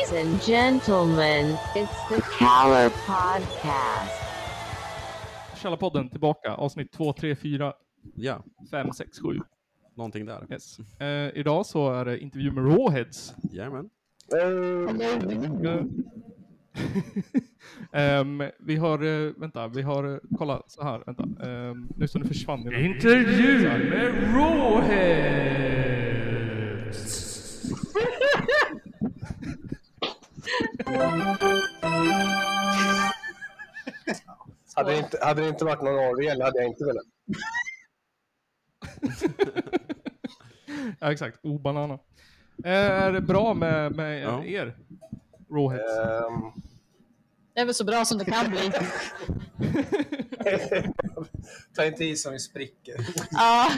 Ladies and gentlemen, it's the Caller Podcast. Källarpodden tillbaka, avsnitt 2, 3, 4, Ja, 5, 6, 7. någonting där. Yes. Eh, idag så är det intervju med Rawheads. Jajamän. Eh, Ehm, vi har, eh, vänta, vi har, eh, kolla så här, vänta. Um, nu så nu försvann det. Intervju med Rawheads! Hade det, inte, hade det inte varit någon Ariel hade jag inte velat. ja exakt, obanana. Eh, är det bra med, med Ja. er? Rawheads? Ehm, Det är väl så bra som det kan bli. ta inte i som vi spricker. Ja,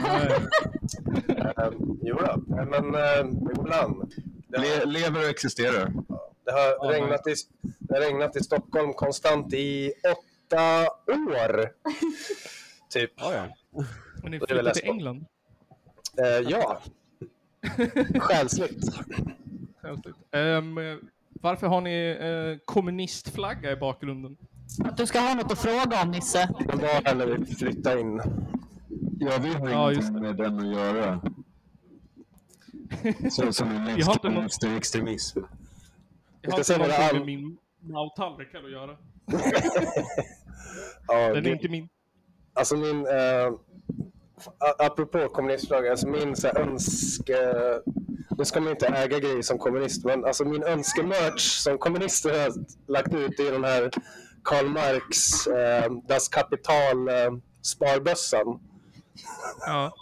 Ehm, jo då, men uh, ibland. Le lever och existerar. Det, har Ja, regnat i, det har regnat i Stockholm konstant i åtta år. typ. Ja, ja. Men ni det är väl flyttar till. England? Eh, ja. Själsligt. Ehm, eh, varför har ni eh, kommunistflagga i bakgrunden? att du ska ha något att fråga om Nisse. Det var här när vi flyttade in. Ja, vi har Ja, ingenting med den att göra. Så som en inte någon-. Jag har inte någonting det med min Mao-tallrik att göra. Ja, Den är det- inte min. Alltså min, eh, apropå kommunistflagga, alltså min så här, önske... Nu ska man inte äga grejer som kommunist, men alltså min önskemerch som kommunister har lagt ut i den här Karl Marx eh, Das Kapital eh, sparbössan. Ja.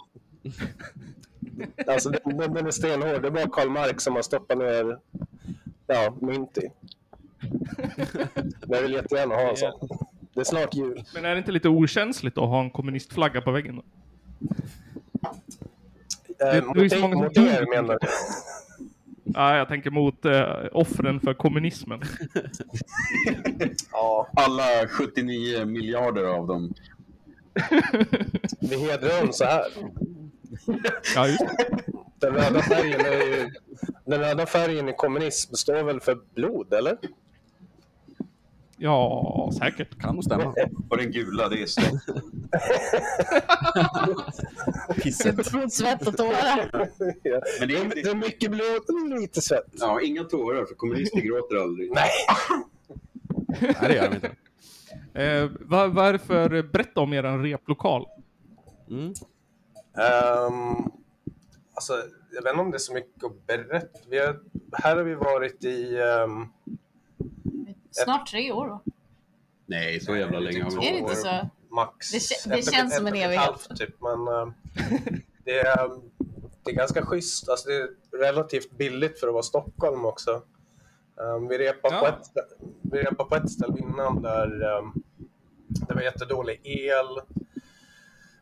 Alltså den, den den är stenhård. Det är bara Karl Marx som har stoppat ner ja, mynt i. Men jag vill jättegärna ha en sån. Det är snart jul. Men är det inte lite okänsligt att ha en kommunistflagga på väggen? Då? Eh, det är mot så många som er menar du? Ja, jag tänker mot eh, offren för kommunismen. Ja. Alla 79 miljarder av dem. Vi hedrar dem så här. Ja, just det. Den röda färgen är ju... Den röda färgen i kommunism står väl för blod, eller? Ja, säkert. Kan nog stämma. Och den gula, det är svett. Pisset. Blod, svett och tårar. Ja. Men det Det är mycket blod, lite svett. Ja, inga tårar, för kommunister gråter aldrig. Nej. Nej, det gör de inte. Eh, vad, varför berätta om er replokal? Mm. Um, alltså, jag vet inte om det är så mycket att berätta. Vi har, här har vi varit i... ehm, Snart tre år då. Nej, så jävla länge har vi Är det inte så? max Det det ett känns ett som en och ett evighet. halvt, typ. Men ehm, det, är, ehm, det är ganska schysst. Alltså, det är relativt billigt för att vara Stockholm också. Ehm, vi, repade på Ja. ett, stä- vi repade på ett ställe innan där det var jättedålig el.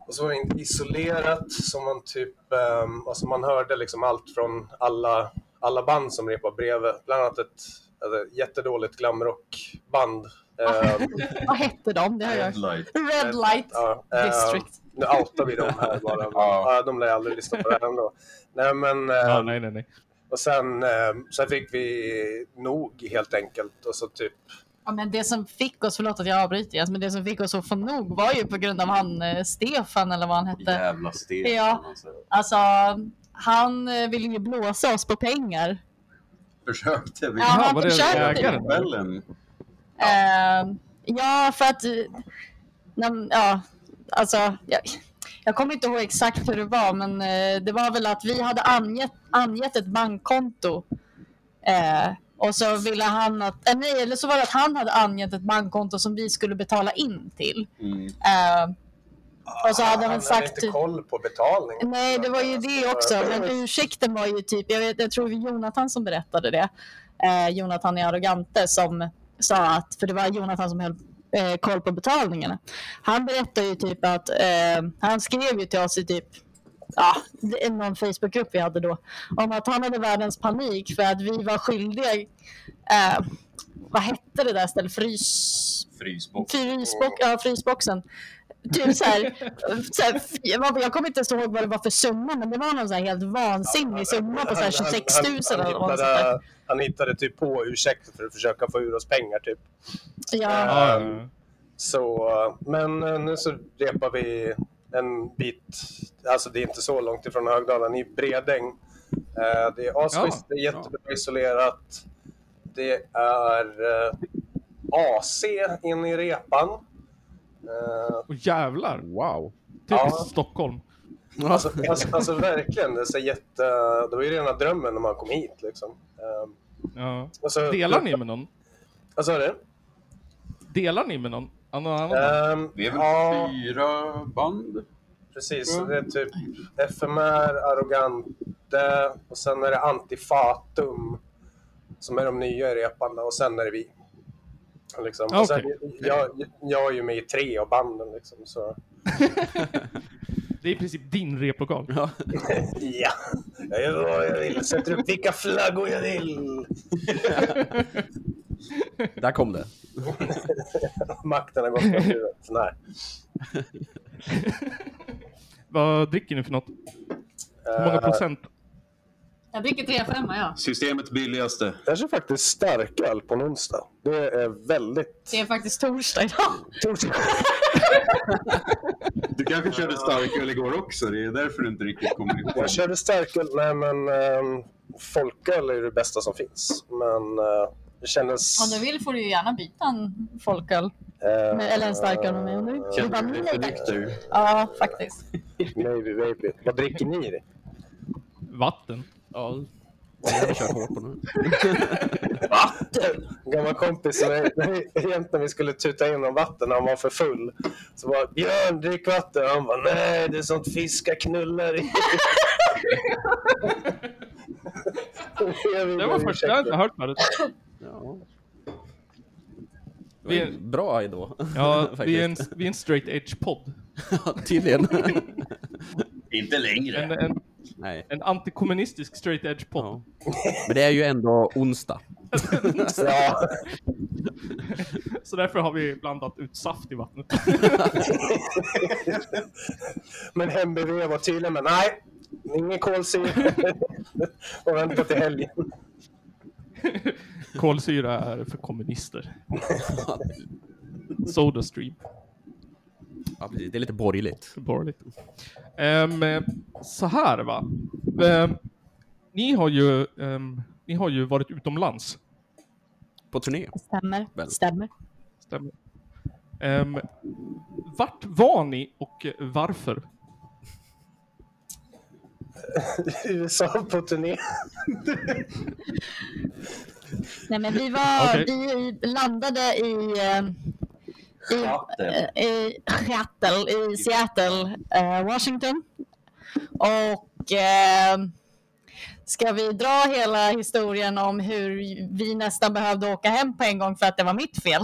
Och så var det inte isolerat, så man typ, um, alltså man hörde liksom allt från alla, alla band som repade bredvid. Bland annat ett alltså, jättedåligt glamrockband. Ehm, Vad hette de? Det har jag. Red light. Red Light ja, ehm, District. nu outar vi dem här bara. Men, Ja. de lär aldrig lyssna på det här ändå. Nej, men, Ja, nej, nej, nej. och sen, sen fick vi nog helt enkelt. Och så typ, Ja, men det som fick oss, förlåt att jag avbryter Jens, men det som fick oss att få nog var ju på grund av han eh, Stefan eller vad han hette. Jävla sten. Ja. Alltså. Alltså, han eh, ville ju blåsa oss på pengar. Försökte vi. Ja, han var det försökte. ägaren? Kvällen. Eh, ja, för att... eh, när- ja, alltså, jag, jag kommer inte ihåg exakt hur det var, men eh, det var väl att vi hade angett, angett ett bankkonto. Eh, och så ville han att... Eh, nej, eller så var det att han hade angett ett bankkonto som vi skulle betala in till. Mm. Eh, och så hade han han sagt... inte koll på betalningen. Nej, det var ju det också. Men ursäkten var ju typ, jag, vet, jag tror det var Jonathan som berättade det. Eh, Jonathan i Arrogante som sa att, för det var Jonathan som höll eh, koll på betalningarna. Han berättade ju typ att, eh, han skrev ju till oss i typ ja, någon Facebookgrupp vi hade då, om att han hade världens panik för att vi var skyldiga, eh, vad hette det där stället, frys... Frysbox. Frysbox, ja, frysboxen. Typ så här, så här, jag, kommer inte ens ihåg vad det var för summa, men det var någon så här helt vansinnig summa på så här 26 000 han, eller hittade, sånt han hittade typ på ursäkter för att försöka få ur oss pengar typ. Ja, ja, Så, men eh, nu så repar vi en bit, alltså det är inte så långt ifrån Högdalen, i Bredäng. Eh, Det är asschysst, det är jättebra isolerat. Det är eh, AC inne i repan. Eh, Och jävlar. Wow. Typiskt Ja. Stockholm. Alltså, alltså, alltså verkligen, det, är så jätte, det var ju rena drömmen när man kom hit liksom. Eh, Ja. Alltså, Delar ni med någon? Vad sa du? Delar ni med någon? Annan? band? Ehm, Vi är väl ja, fyra band? precis. Det är typ FMR, Arrogante och sen är det Antifatum som är de nya i repan då, och sen är det vi. Liksom. Och sen, Okej. jag, jag är ju med i tre av banden liksom, så Det är i princip din replokal. Ja. ja, jag gör vad jag vill, sätter upp vilka flaggor jag vill. Där kom det. Makten har gått från huvudet. Nej. Vad dricker ni för något? Hur många Eh, procent? jag dricker 3-5 ja. Systemets billigaste. Det är faktiskt starköl på en onsdag. Det är väldigt... Det är faktiskt torsdag idag. Du kanske körde starköl igår också. Det är därför du inte riktigt kommer ihåg. Jag körde starköl, nej men um, folköl är ju det bästa som finns. Men eh, det kändes... Om du vill får du ju gärna byta en folköl. Med, eller en starköl med mig om du vill. Känner bara, nej tack. Ja, faktiskt. Maybe, maybe. Vad dricker ni? det? Vatten. Ja. Jag har kört hårt på nu. En gammal kompis jämt när vi skulle tuta in om vatten när han var för full. Så bara Björn, drick vatten. Han bara nej, det är sånt fiskar knullar i. Det var första jag hört förut. Ja. Det Vi är- bra då. Ja, vi är en, vi är en straight edge-podd. Ja, Tydligen. Inte längre. En, en, Nej. en antikommunistisk straight edge-podd. Ja. Men det är ju ändå onsdag. Ja, Så därför har vi blandat ut saft i vattnet. men MBV var tydlig med nej, ingen kolsyra. Och vänta till helgen. Kolsyra är för kommunister. Sodastream. Ja, precis. Det är lite borgerligt. Borgerligt. Ehm, så här va. Ehm, ni, har ju, ehm, ni har ju varit utomlands. På turné. Stämmer. Väl. Stämmer. Stämmer. Ehm, vart var ni och varför? USA på turné. Nej, men vi, var, Okej. vi landade i, eh, i, Seattle. eh, i Seattle, i Seattle eh, Washington. Och eh, ska vi dra hela historien om hur vi nästan behövde åka hem på en gång för att det var mitt fel?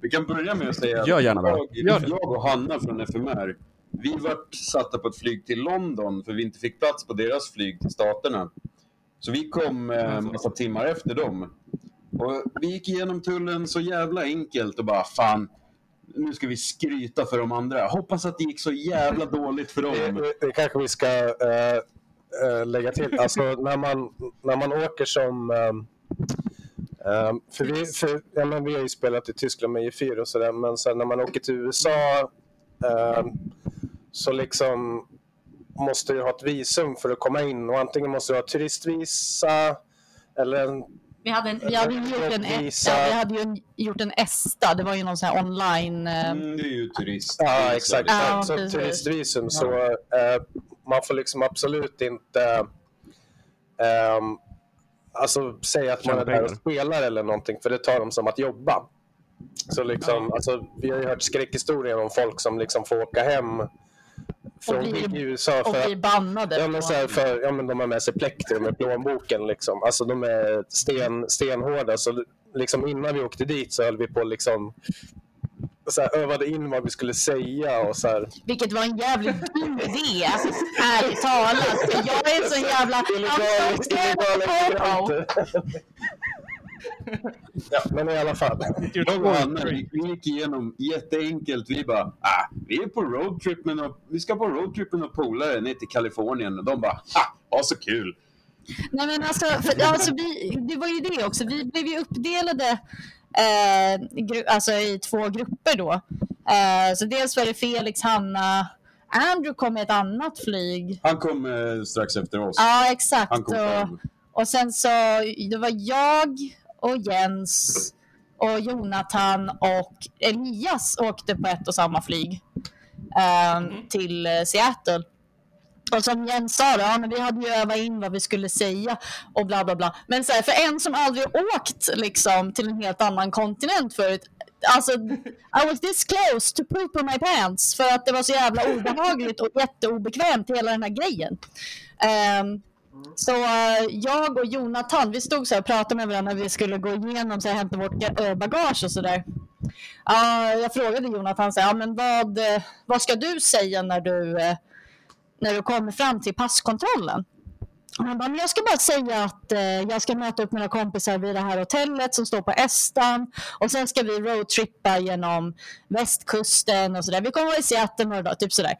Vi kan börja med att säga att Gör gärna jag, Gör jag och Hanna från FMR, vi vart satta på ett flyg till London för vi inte fick plats på deras flyg till Staterna. Så vi kom eh, en massa timmar efter dem. Och vi gick igenom tullen så jävla enkelt och bara fan, nu ska vi skryta för de andra. Hoppas att det gick så jävla dåligt för dem. det, det kanske vi ska eh, eh, lägga till. Alltså när man, när man åker som... ehm, för vi, för, ja, men vi har ju spelat i Tyskland med J4 och sådär, men sen när man åker till USA så liksom måste du ha ett visum för att komma in och antingen måste du ha turistvisa eller en Vi hade, en, vi hade ju gjort en, Visa. ja, vi hade ju gjort en ESTA, det var ju någon sån här online... Eh, Mm, det är ju turist. Ja, exakt. Ja, så turistvisum. Så eh, man får liksom absolut inte ehm, alltså, säga att man är där och spelar eller någonting, för det tar de som att jobba. Så liksom, alltså, vi har ju hört skräckhistorier om folk som liksom får åka hem från blir- i USA och för bli bannade. Ja men, så här, för, ja, men de har med sig plektrum i plånboken. Liksom. Alltså, de är sten, stenhårda. Så liksom, innan vi åkte dit så höll vi på liksom, så här, övade in vad vi skulle säga. Och så här. Vilket var en jävligt dum idé, ärligt talat. Jag är en sån jävla... Illegala popo. Ja, men i alla fall. Jag och Anna, vi, gick igenom jätteenkelt. Vi bara, ah, vi är på roadtrip med no- vi ska på roadtrip med några polare ner till Kalifornien. Och de bara, ah, vad så kul. Nej, men alltså, för, alltså vi, det var ju det också. Vi blev ju uppdelade eh, gru, alltså i två grupper då. Eh, så dels var det Felix, Hanna, Andrew kom med ett annat flyg. Han kom eh, strax efter oss. Ja, exakt. Han kom Och, och sen så, det var jag och Jens och Jonathan och Elias åkte på ett och samma flyg eh, till eh, Seattle. Och som Jens sa, då, ja, men vi hade ju övat in vad vi skulle säga och bla bla bla. Men så här, för en som aldrig åkt liksom, till en helt annan kontinent förut. Alltså, I was this close to poop on my pants för att det var så jävla obehagligt och jätteobekvämt hela den här grejen. Ehm, så eh, jag och Jonathan, vi stod så här och pratade med varandra när vi skulle gå igenom så hämta vårt eh, bagage och sådär. där. jag frågade Jonathan, så här, ja, men vad, eh, vad ska du säga när du, när du kommer fram till passkontrollen? Han bara, men jag ska bara säga att eh, jag ska möta upp mina kompisar vid det här hotellet som står på Estan och sen ska vi roadtrippa genom västkusten och sådär. Vi kommer vara i Seattle några dagar, typ sådär.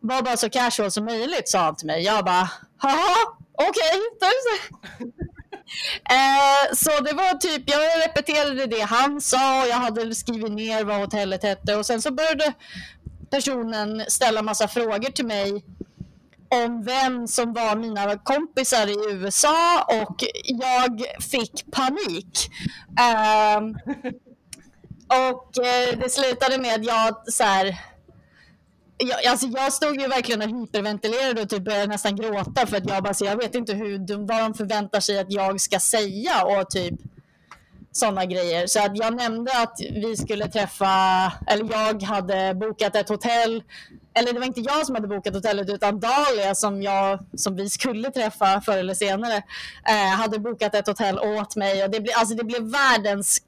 Var bara så casual som möjligt, sa han till mig. Jag bara, haha, okej. typ Eh, så det var typ, jag repeterade det han sa och jag hade skrivit ner vad hotellet hette och sen så började personen ställa massa frågor till mig om vem som var mina kompisar i USA och jag fick panik. Ehm, och eh, det slutade med att jag så här, jag, alltså jag stod ju verkligen och hyperventilerade och typ började nästan gråta för att jag bara, så jag vet inte hur de, vad de förväntar sig att jag ska säga och typ sådana grejer. Så att jag nämnde att vi skulle träffa, eller jag hade bokat ett hotell. Eller det var inte jag som hade bokat hotellet utan Dahlia som, jag, som vi skulle träffa förr eller senare eh, hade bokat ett hotell åt mig. Och det, blev, alltså det blev världens...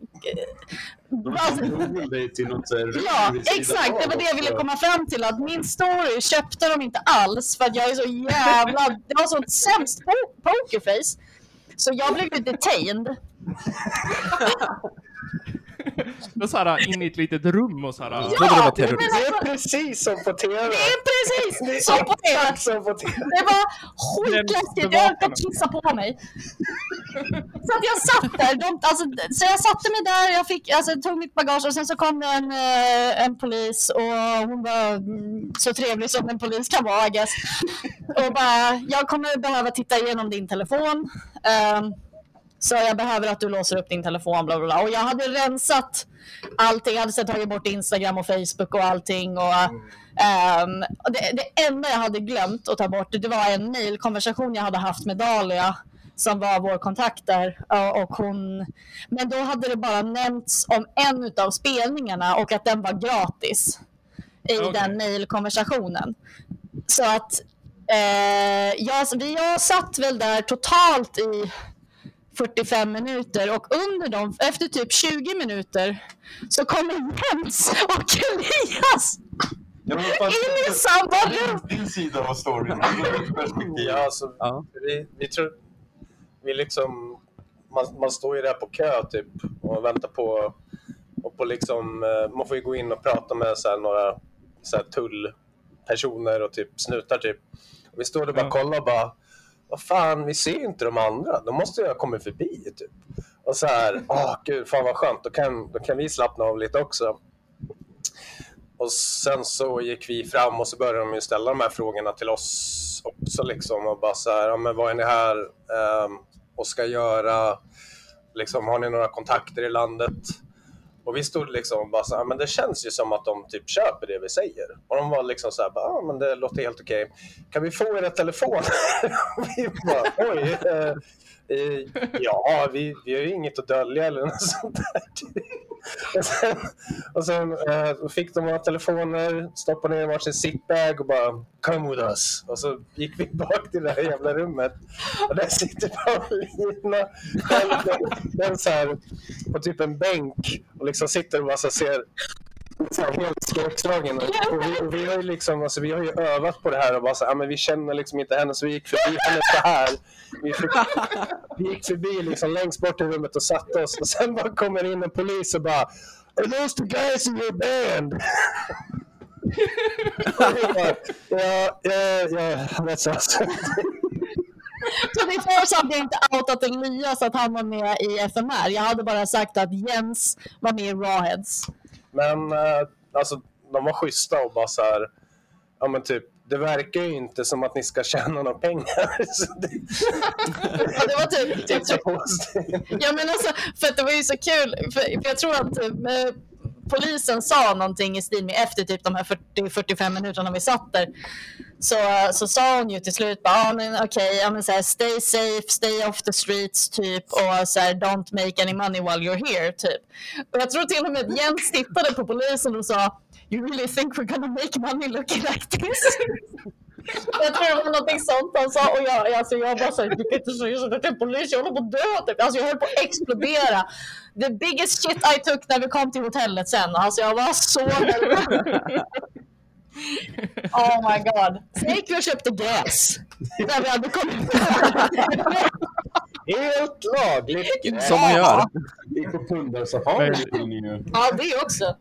De Alltså, tog dig till något Ja, exakt. Det var det jag ville komma fram till. Att min story köpte de inte alls för att jag är så jävla... Det var så sämst po- pokerface. Så jag blev ju detained. Det så här in i ett litet rum och så här. trodde det var Ja, men Det är alltså, precis som på TV. det är precis som på det. exakt som på TV. Det var skitläskigt. Jag höll kissa på mig. Så att jag satt där. De, alltså, så jag satte mig där, jag fick, alltså, tog mitt bagage och sen så kom en, eh, en polis och hon var mm, så trevlig som en polis kan vara I guess. Och bara, jag kommer behöva titta igenom din telefon. Ehm, så jag behöver att du låser upp din telefon. Bla, bla, bla. Och jag hade rensat allting. Jag hade sedan tagit bort Instagram och Facebook och allting. Och, och det, det enda jag hade glömt att ta bort det var en mejlkonversation jag hade haft med Dahlia som var vår kontakt där. Och hon, men då hade det bara nämnts om en av spelningarna och att den var gratis i Okej. den mejlkonversationen. Så att eh, jag, vi jag satt väl där totalt i 45 minuter och under dem, efter typ 20 minuter så kommer Jens och Elias Ja, in i samma rum. Din sida av storyn. Perspektiv. Ja, alltså, Ja. vi, vi tror... Vi liksom... Man, man står ju där på kö typ och väntar på... Och på liksom, eh, man får ju gå in och prata med så här, några så här, tullpersoner och typ snutar typ. Och vi står där och bara Ja. kollar och bara... Vad fan, vi ser ju inte de andra. De måste ju ha kommit förbi typ. Och så här, åh gud, fan vad skönt. Då kan, då kan vi slappna av lite också. Och sen så gick vi fram och så började de ju ställa de här frågorna till oss också liksom och bara så här, ja men vad är ni här um, och ska göra? Liksom, har ni några kontakter i landet? Och vi stod liksom och bara så här, ah, men det känns ju som att de typ köper det vi säger. Och de var liksom så här, bara, ah, men det låter helt okej. Kan vi få era telefoner? Och vi bara, oj. Eh, Eh, ja, vi, vi har ju inget att dölja eller något sånt där. Och sen, och sen eh, fick de våra telefoner, stoppade ner varsin zipbag och bara “Come with us”. Och så gick vi bak till det här jävla rummet. Och där sitter Paulina själv. Den så här, på typ en bänk och liksom sitter och bara så ser så här helt skräckslagen. Vi, vi har ju liksom, alltså, vi har ju övat på det här och bara så här, men vi känner liksom inte henne så vi gick förbi henne så här. Vi, fick, vi gick förbi liksom längst bort i rummet och satte oss och sen bara kommer in en polis och bara Are those the guys in your band? Bara, Ja, ja, ja, that's us. Så det är så hade jag inte outat Elias att han var med i FMR. Jag hade bara sagt att Jens var med i Rawheads. Men eh, alltså, de var schyssta och bara så här, ja men typ, det verkar ju inte som att ni ska tjäna några pengar. Det, Ja, det var typ... Oss. ja, men alltså, för att det var ju så kul. För, för jag tror att eh, polisen sa någonting i stil med efter typ de här 40-45 minuterna vi satt där. Så, så sa hon ju till slut bara, ah, men okej, ja, men så här, stay safe, stay off the streets typ och så här, don't make any money while you're here typ. Och jag tror till och med Jens tittade på polisen och sa, you really think we're gonna make money looking like this? Jag tror det var någonting sånt han sa och jag, alltså jag bara såhär, du kan inte säga sådär till en polis, jag håller på att dö typ. Alltså jag höll på att explodera. The biggest shit I took när vi kom till hotellet sen. Alltså jag var så. Oh my god. Sen gick vi och köpte gräs. När vi hade kommit Helt lagligt. Som man gör. Gick på pundarsafari. Ja, det också.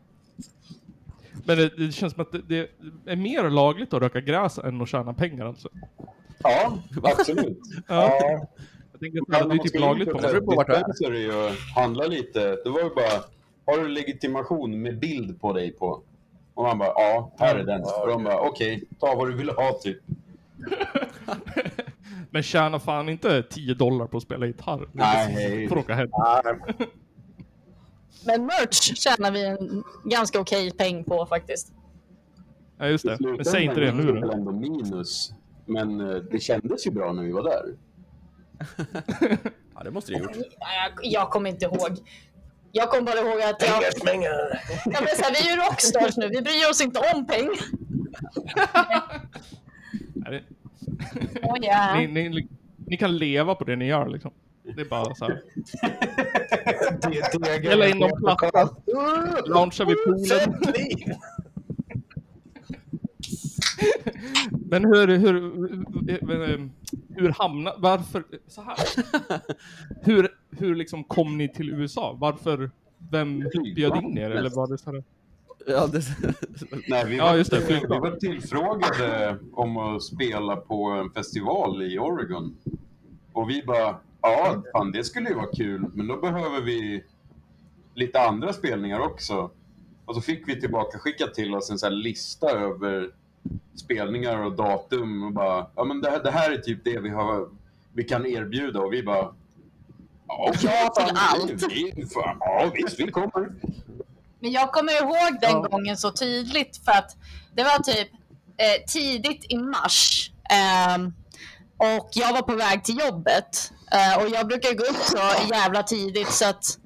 Men det, det känns som att det, det är mer lagligt att röka gräs än att tjäna pengar alltså. Ja, absolut. Ja. Ja, Jag tänker att det är typ lagligt på Det på vart du är. Är ju handla lite. Det var ju bara, har du legitimation med bild på dig på? Och man bara, ja, här är den. Och de bara, okej, ta vad du vill ha typ. Men tjäna fan inte 10 dollar på att spela gitarr. Nej. Får åka hem. nej. Men merch tjänar vi en ganska okej peng på faktiskt. Ja, just det. Men säg inte det nu då. ändå minus. Men eh, det kändes ju bra när vi var där. Ja, det måste det ha gjort. Jag, jag kommer inte ihåg. Jag kommer bara ihåg att jag... Pengar. Ja, men så här, vi är ju rockstars nu, vi bryr oss inte om pengar. Oh, yeah. Ni, ni, ni kan leva på det ni gör liksom. Det är bara så här. Eller in någon platta. Loungea vid poolen. Men hur, hur, hur, hur hamna, varför, så här. Hur, hur liksom kom ni till USA? Varför, vem bjöd in er? Eller var det så här? Ja, det... Nej, vi, Ja, var, just det, vi var tillfrågade om att spela på en festival i Oregon. Och vi bara, ja, fan det skulle ju vara kul, men då behöver vi lite andra spelningar också. Och så fick vi tillbaka skickat till oss en sån här lista över spelningar och datum och bara, ja men det här, det här är typ det vi, har, vi kan erbjuda och vi bara, ja, okej, Ja till fan, allt. Vi, vi, fan, ja visst, vi kommer. Men jag kommer ihåg den gången så tydligt för att det var typ eh, tidigt i mars. Ehm, och jag var på väg till jobbet. Eh, och jag brukar gå upp så jävla tidigt så att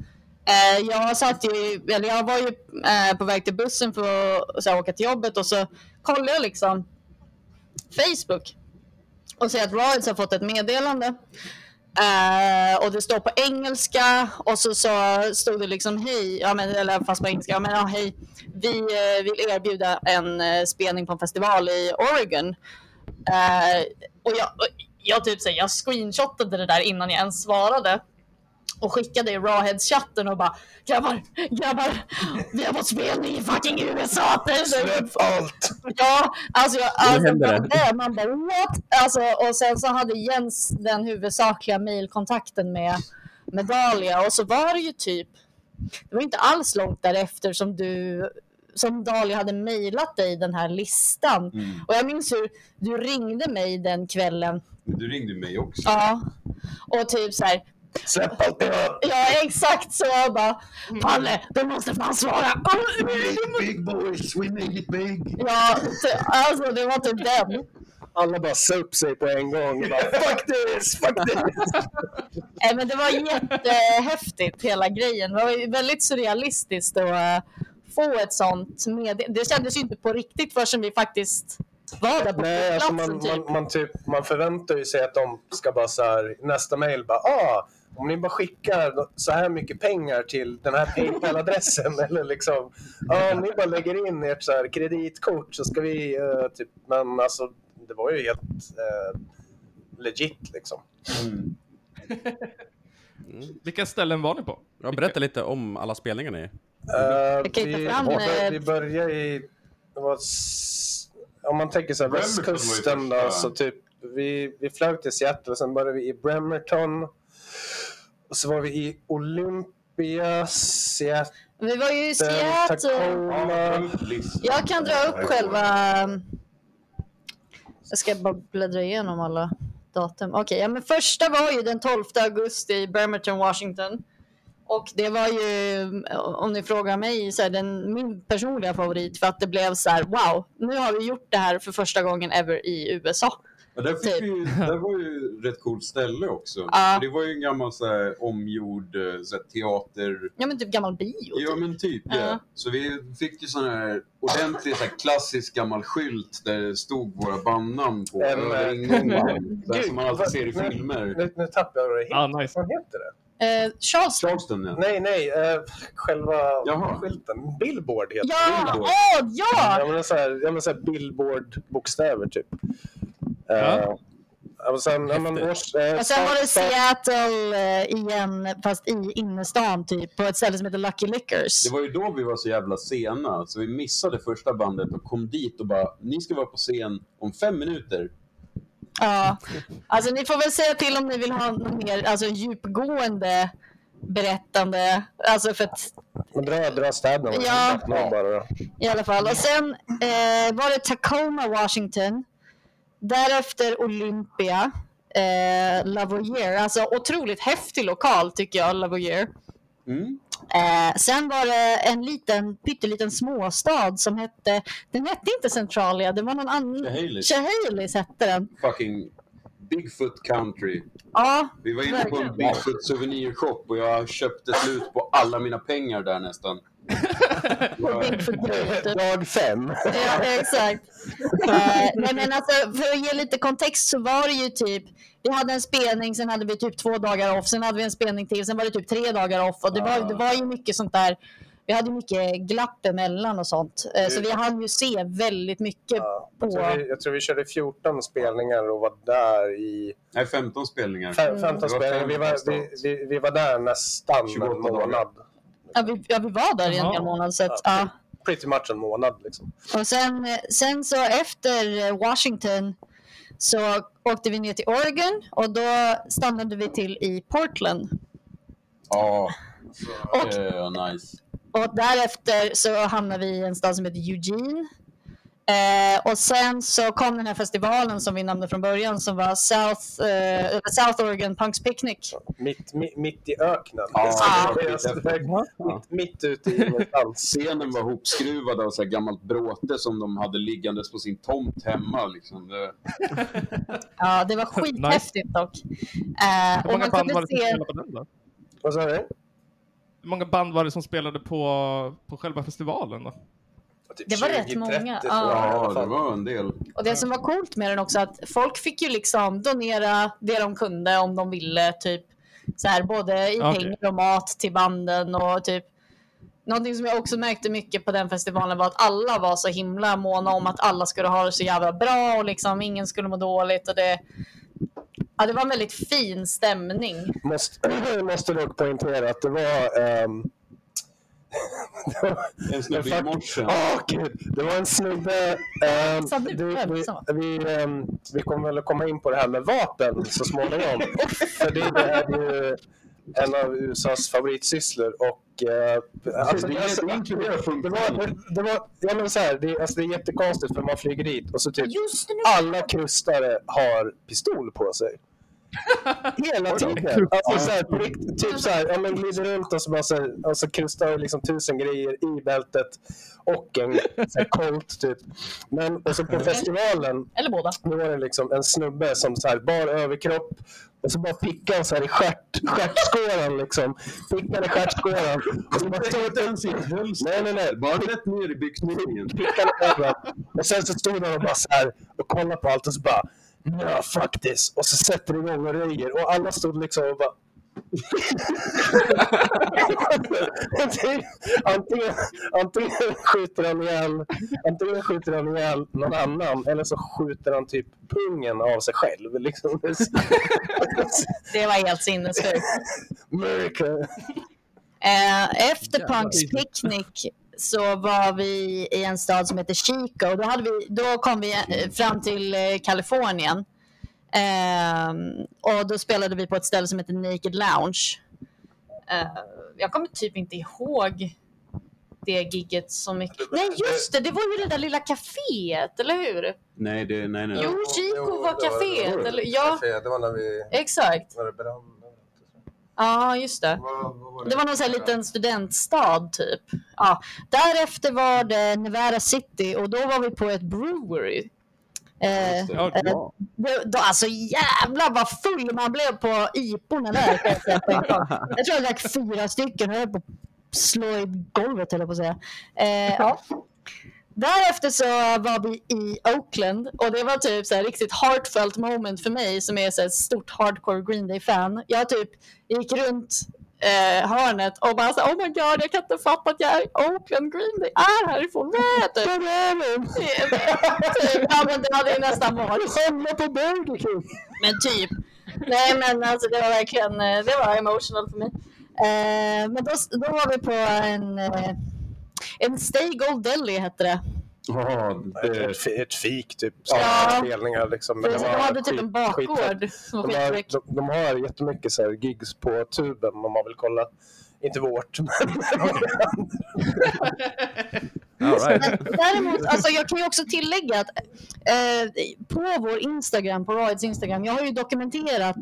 eh, jag satt ju, eller jag var ju eh, på väg till bussen för att så här, åka till jobbet och så kollade jag liksom Facebook och ser att Rides har fått ett meddelande. Uh, och det står på engelska och så, så stod det liksom hej, ja, men, eller fast på engelska, ja, men, ja, hej, vi uh, vill erbjuda en uh, spelning på en festival i Oregon. Och jag, jag, typ, här, jag screenshotade det där innan jag ens svarade och skickade i Rawheads-chatten och bara grabbar, grabbar, vi har fått spelning i fucking USA. Släpp allt. Ja, alltså, jag, alltså det. det. Man bara what? Alltså, och sen så hade Jens den huvudsakliga mejlkontakten med, med Dahlia och så var det ju typ, det var inte alls långt därefter som du som Dahlia hade mejlat dig den här listan. Mm. Och jag minns hur du ringde mig den kvällen. Du ringde mig också. Ja. Och typ så här, Släpp allt har. ja exakt så. Jag bara, Palle, du måste fan svara. Big boys, we made it big. Ja, alltså det var typ den. Alla bara sa upp sig på en gång. Bara, fuck this, fuck this. Nej, men det var jättehäftigt hela grejen. Det var väldigt surrealistiskt att eh, få ett sånt med. Det kändes ju inte på riktigt förrän vi faktiskt var där på Nej, alltså man, typ. man, man, typ, man förväntar ju sig att de ska bara så här, nästa mail bara ah, om ni bara skickar så här mycket pengar till den här Paypal-adressen eller liksom, ja, om ni bara lägger in ert så här kreditkort så ska vi, eh, typ, men alltså det var ju helt eh, legit liksom. Mm. Vilka ställen var ni på? Ja, berätta lite om alla spelningar ni... Uh, vi, fram, vi, eh, vi började i, var, om man tänker så här, västkusten då, så typ, vi, vi flög till Seattle och sen började vi i Bremerton. Och så var vi i Olympia, Seattle, Vi var ju i Seattle. Tacoma. Jag kan dra upp själva... Jag ska bara bläddra igenom alla datum. Okej, ja, men första var ju den 12 augusti i Bremerton, Washington. Och det var ju, om ni frågar mig, så här, den, min personliga favorit för att det blev så här, wow, nu har vi gjort det här för första gången ever i USA. Ja, där, fick Typ. vi, ju- där var ju rätt coolt ställe också. Ja. För Det var ju en gammal så här, omgjord eh, så här, teater... Ja, men typ gammal bio. Ja Typ. men typ ja. Ja. Så vi fick ju sån här ordentlig så här, klassisk gammal skylt där det stod våra bandnamn på Gud, som man alltid ser i filmer. Nu, nu tappar jag det Ah, heter. nice. Vad heter det? Eh, Charleston. Charleston ja. Nej, nej, eh, själva Jaha. skylten. Billboard heter Ja. Billboard. åh, ja! Ja, men så här, ja, men så här Billboard-bokstäver typ. Ja. Eh, ja, och sen, ja, men, års, eh, Och sen var det Seattle eh, igen, fast i innerstan typ, på ett ställe som heter Lucky Liquors. Det var ju då vi var så jävla sena, så vi missade första bandet och kom dit och bara ni ska vara på scen om fem minuter. Ja, alltså ni får väl säga till om ni vill ha något mer alltså, djupgående berättande. Alltså för att, dra, dra städerna. Ja. Bara, i alla fall. Och sen eh, var det Tacoma, Washington. Därefter Olympia. Eh, Lavoyer. Alltså otroligt häftig lokal tycker jag, Lavoyer. Mm. Eh, sen var det en liten, pytteliten småstad som hette, den hette inte Centralia, det var någon annan. Chehalis. Hette den. Fucking Bigfoot country. Ja, Vi var inne på en. Bigfoot souvenirshop och jag köpte slut på alla mina pengar där nästan. Dag fem. Ja, exakt. Eh, nej, men alltså, för att ge lite kontext så var det ju typ, vi hade en spelning, sen hade vi typ två dagar off, sen hade vi en spelning till, sen var det typ tre dagar off och det var, det var ju mycket sånt där, vi hade mycket glapp emellan och sånt. Eh, så vi hann ju se väldigt mycket Ja, på... jag, tror vi, jag tror vi körde 14 spelningar och var där i Nej, 15 spelningar. fem, 15 Det var spelningar. Vi var, vi, vi, vi var där nästan 28 en månad. Ja, vi, ja, vi var där i en hel månad. Så att, Ja. ja. Pretty much en månad liksom. Och sen, sen så efter Washington så åkte vi ner till Oregon och då stannade vi till i Portland. Ja, Och, eh, nice. och därefter så hamnade vi i en stad som heter Eugene. Eh, och sen så kom den här festivalen som vi nämnde från början som var South, eh, South Oregon Punks Picnic. Mitt, mitt, mitt i öknen. Alltså skithäftigt. mitt, mitt ute i ingenstans. Scenen var hopskruvad av så här gammalt bråte som de hade liggandes på sin tomt hemma. Liksom. Ja, det var skithäftigt dock. Eh, Hur och många man band kunde var det som se... spelade på den då? Vad sa du? Hur många band var det som spelade på, på själva festivalen då? Typ Det var rätt 20, många, 30 ja. det var en del. Och det som var coolt med den också att folk fick ju liksom donera det de kunde om de ville. Typ så här, både i Okej. pengar och mat till banden och typ Någonting som jag också märkte mycket på den festivalen var att alla var så himla måna om att alla skulle ha det så jävla bra och liksom ingen skulle må dåligt. Och det, ja, det var en väldigt fin stämning. Måste, måste dock poängtera att det var... det var En snubbe i morse. Åh gud, det var en snubbe... Sa du vi, vi, ensam? vi, kommer väl att komma in på det här med vapen så småningom. För det är ju en av USAs favoritsysslor. Och, eh, alltså, det är det var, det, det var, ja men så här, det, alltså, det är jättekonstigt för man flyger dit och så typ alla krustare har pistol på sig. Hela tiden. Alltså, så här, typ så här, ja, men glider runt och så bara så här, och så krustar det liksom tusen grejer i bältet och en så här, Colt typ. Men och så på festivalen Eller båda. då var det liksom en snubbe som så här bar överkropp och så bara pickade han så här i stjärt, stjärtskåran liksom. Pickade i stjärtskåran. Och så bara stod inte ens i. Nej, nej, nej. Bara rätt ner i byxmynningen. Pickade överallt. Och sen så stod han och bara så här och kollade på allt och så bara Fuck this. Och så sätter det igång och röjer. Och alla stod liksom och bara antingen, antingen skjuter han ihjäl, antingen skjuter han ihjäl någon annan eller så skjuter han typ pungen av sig själv. Liksom. Det var helt sinnessjukt. America. Eh, efter Punks Picnic så var vi i en stad som heter Chico. Då, hade vi, då kom vi eh, fram till eh, Kalifornien. Ehm, och då spelade vi på ett ställe som heter Naked Lounge. Eh, jag kommer typ inte ihåg det gigget så mycket. Nej, just det! Det var ju det där lilla kaféet, eller hur? Nej, det, nej, nej. Jo, Chico var kaféet. Eller, ja, Det var när vi... exakt. När det brann. Ja, just det. Vad- vad var Det var någon sån här liten studentstad typ. Ja. Därefter var det Nevada City och då var vi på ett brewery. Eh, Ja, eh, det, då, alltså jävlar vad full man blev på iporna där. Jag, säga på jag tror jag drack fyra stycken och jag höll på att slå i golvet höll jag på att säga. Eh, ja. Därefter så var vi i Oakland och det var typ så här riktigt heartfelt moment för mig som är så ett stort hardcore Green Day-fan. Jag typ gick runt eh, hörnet och bara så här, oh my god, jag kan inte fatta att jag är i Oakland Green Day är härifrån. Vad typ. typ, ja men det hade ju nästan varit. Skämma på Burger King! Men typ. Nej men alltså det var verkligen, eh, det var emotional för mig. Eh, men då, då var vi på en, eh, en Stay Gold Deli hette det. Ja, det, Ett, ett fik typ. Ja. Ja. Spelningar liksom. Men De det var hade typ skit- en bakgård som De har, de, de har jättemycket så här gigs på tuben om man vill kolla. Inte vårt, men All right. Däremot, alltså jag kan ju också tillägga att eh, på vår Instagram, på Roids Instagram, jag har ju dokumenterat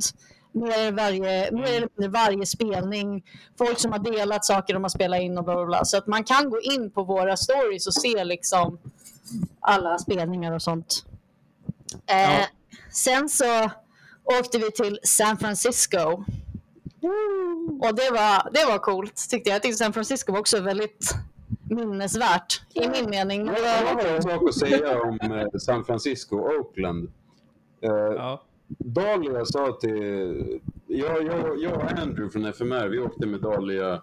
mer, varje, mer eller mindre varje spelning, folk som har delat saker de har spelat in och bla bla bla. Så att man kan gå in på våra stories och se liksom alla spelningar och sånt. Eh, Ja. Sen så åkte vi till San Francisco. Och det var, det var coolt tyckte jag. Jag tyckte San Francisco var också väldigt minnesvärt i min mening. Jag har en sak att säga om eh, San Francisco och Oakland. Eh, Ja. Dahlia sa till... Jag, jag, jag och Andrew från FMR, vi åkte med Dahlia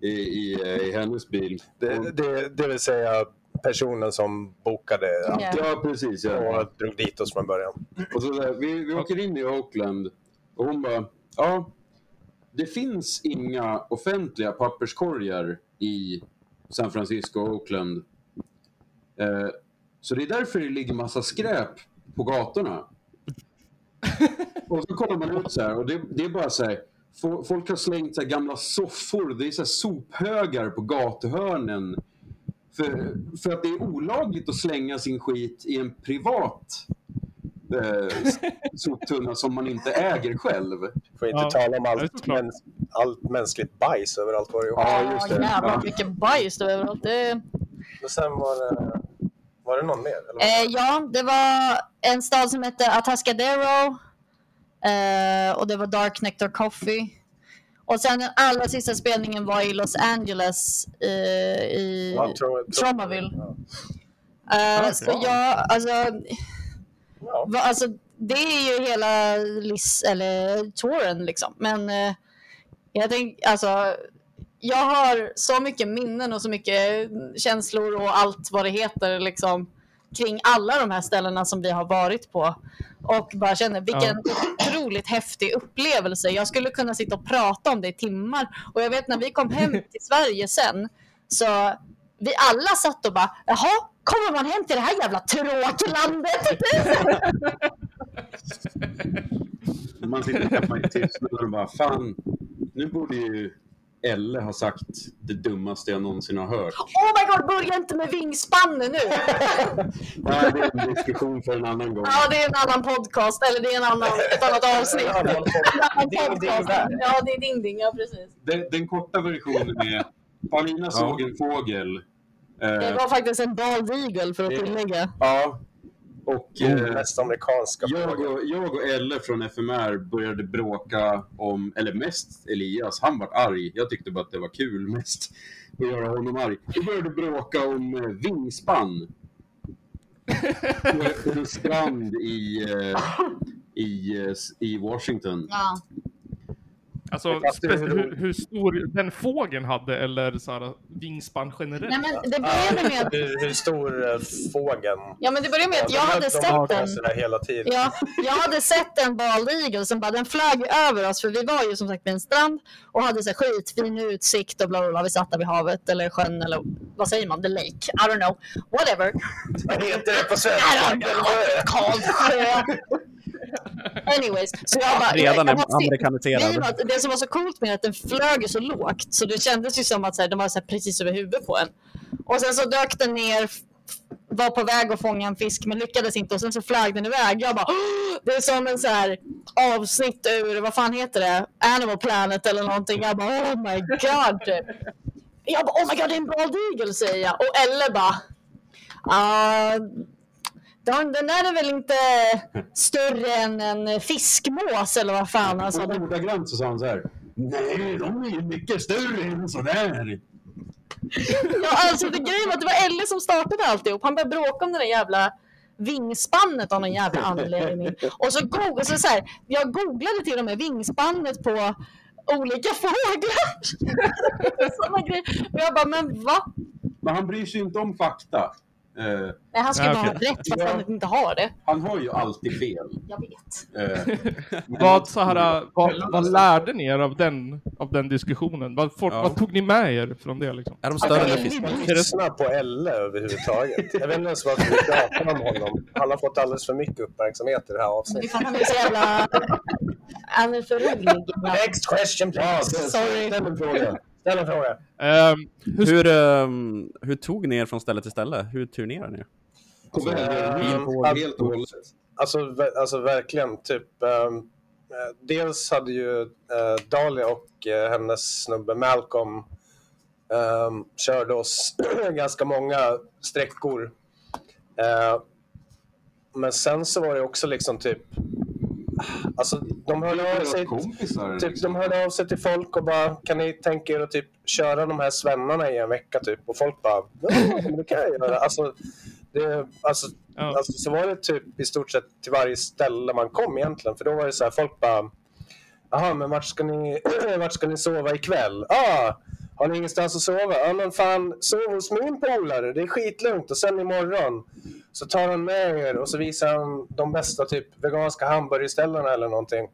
i, i, i hennes bil. det, det, det vill säga personen som bokade Ja. Ja, precis. Ja. och drog dit oss från början. Och så där, vi, vi åker in i Oakland och hon bara, ja, det finns inga offentliga papperskorgar i San Francisco och Oakland. Eh, så det är därför det ligger massa skräp på gatorna. Och så kollar man ut så här och det, det är bara så här, fo- folk har slängt så här gamla soffor, det är så här sophögar på gatuhörnen. För, för att det är olagligt att slänga sin skit i en privat eh, soptunna som man inte äger själv. Får inte Ja, tala om allt, mäns, allt mänskligt bajs överallt var det. Ja, just det. jävlar Ja. vilket bajs det var överallt. Det, Men sen var det, var det någon mer? Eller? eh, ja, det var en stad som hette Atascadero eh, och det var Dark Nectar Coffee. Och sen den allra sista spelningen var i Los Angeles eh, i Ja, Tro- Tromaville. Ja. Eh, Okej. så jag, alltså, Ja. Va, alltså, det är ju hela lis, eller touren liksom. Men eh, jag tänker, alltså, jag har så mycket minnen och så mycket känslor och allt vad det heter liksom kring alla de här ställena som vi har varit på. Och bara känner vilken otroligt häftig upplevelse. Jag skulle kunna sitta och prata om det i timmar. Och jag vet när vi kom hem till Sverige sen så vi alla satt och bara, jaha, kommer man hem till det här jävla tråklandet? Man sitter hemma i tystnad och bara, fan, nu borde ju Elle ha sagt det dummaste jag någonsin har hört. Oh my god, börja inte med vingspannen nu! Nej, det är en diskussion för en annan gång. Ja, det är en annan podcast, eller det är en annan, ett annat avsnitt. En annan annan Ding, ding, podcast. Ja, det är ding ding, ja precis. Den, den korta versionen är, Paulina såg en fågel. Det Eh, var faktiskt en bald eagle för att Det- tillägga. ja. Och eh, mest amerikanska jag, och, jag och Elle från FMR började bråka om, eller mest Elias, han var arg. Jag tyckte bara att det var kul mest att göra honom arg. Vi började bråka om eh, vingspann. På en strand i, eh, i, eh, i Washington. Ja. Alltså hur- hur, stor den fågeln hade eller så här, vingspann generellt? Nej, men det började med att, Hur, hur stor är fågeln? ja, men det började med att jag hade de sett den. hela tiden. Ja, jag hade sett en bald eagle som bara, den flög över oss för vi var ju som sagt vid en strand och hade så här skitfin utsikt och bla bla bla. Vi satt där vid havet eller sjön eller vad säger man? The lake? I don't know. Whatever. Vad heter det på svenska? don't know. Called sjö. Anyways, så jag bara... Redan jag, jag amerikaniserad. Att Det som var så coolt med att den flög så lågt så det kändes ju som att så här, den var så här, precis över huvudet på en. Och sen så dök den ner, var på väg att fånga en fisk men lyckades inte och sen så flög den iväg. Jag bara, "Åh!" det är som en så här avsnitt ur, vad fan heter det, Animal Planet eller någonting. Jag bara, oh my god. Jag bara, oh my god det är en bald eagle säger jag. Och Elle bara, ah, den, den är väl inte större än en fiskmås eller vad fan han sa. Och ordagrant så sa han så här. Nej, de är ju mycket större än sådär. Ja, alltså det grejen var att det var Elle som startade alltihop. Han började bråka om det där jävla vingspannet av någon jävla anledning. Och så, go- så, så här, jag googlade till och med vingspannet på olika fåglar. Såna grejer. Och jag bara, men va? Men han bryr sig inte om fakta. Eh, Nej, han skulle Ja, bara ha rätt fast han inte har det. han har ju alltid fel. Jag vet. Eh, Vad, så här, vad, vad lärde ni er av den, av den diskussionen? Vad, får, Ja. vad tog ni med er från det? Liksom? Är de större än Okej, en fisk? vi- lyssna på Elle överhuvudtaget. Jag vet inte ens varför vi pratar om honom. Han har fått alldeles för mycket uppmärksamhet i det här avsnittet. han är så jävla... Han är för rolig. Next question please. Sorry. Ställ en fråga. Ehm, hur, Hur, ehm, hur tog ni er från ställe till ställe? Hur turnerar ni? Ehm, hit, helt och hållet. Alltså, ver- alltså verkligen, typ. eh, dels hade ju uh, Dahlia och eh, hennes snubbe Malcolm um, körde oss ganska många sträckor. Eh, men sen så var det också liksom typ... Alltså, de hörde av sig, kompisar. typ, de hörde av sig till folk och bara kan ni tänka er att typ köra de här svennarna i en vecka typ? Och folk bara ja, men det kan jag göra. Alltså, det, alltså, Ja. alltså, så var det typ i stort sett till varje ställe man kom egentligen. För då var det så här, folk bara Jaha, men vart ska ni, vart ska ni sova ikväll? Ah, har ni ingenstans att sova? Ja, men fan, sov hos min polare. Det är skitlugnt. Och sen imorgon så tar han med er och så visar han de bästa typ veganska hamburgerställena eller någonting.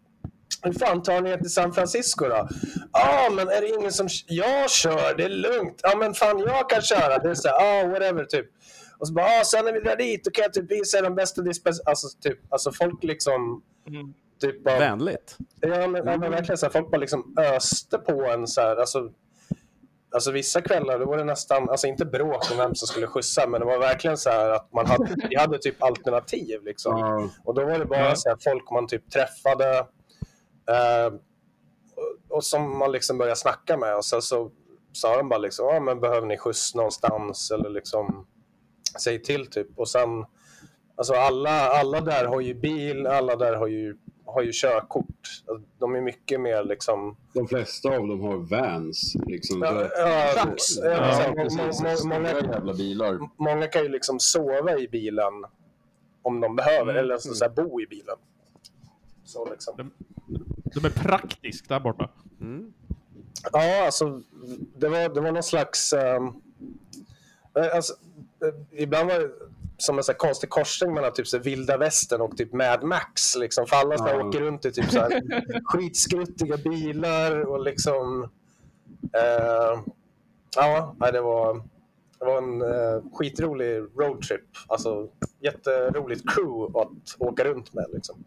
Hur fan tar ni er till San Francisco då? Ja, ah, men är det ingen som... Jag kör, det är lugnt. Ja, men fan jag kan köra. Det är så här, ah, whatever typ. Och så bara, ah, sen när vi drar dit då kan jag typ visa er de bästa dispens... Alltså, typ, alltså folk liksom... Mm. Typ Vänligt. Ja, men, ja, men verkligen så här, folk bara liksom öste på en så här, alltså, alltså vissa kvällar då var det nästan, alltså inte bråk om vem som skulle skjutsa, men det var verkligen så här att man hade, vi hade typ alternativ liksom. Ja, Och då var det bara så här, folk man typ träffade eh, och, och som man liksom började snacka med. Och sen så sa de bara liksom, ja men behöver ni skjuts någonstans? Eller liksom säg till typ. Och sen Alltså alla, alla där har ju bil, alla där har ju, har ju körkort. De är mycket mer liksom... de flesta av dem har vans. Liksom. Ja, ja, ja, så många, jävla bilar. många kan ju liksom sova i bilen om de behöver, Mm. eller alltså så här, bo i bilen. Så liksom. de är praktiskt där borta. Mm. Ja, alltså det var, det var någon slags... eh, alltså, eh, ibland var som en så här konstig korsning mellan typ så vilda västern och typ Mad Max. Liksom, för alla så Ja. åker runt i typ så här skitskruttiga bilar och liksom... eh, ja, det var, det var en eh, skitrolig roadtrip. Alltså jätteroligt crew att åka runt med. Liksom.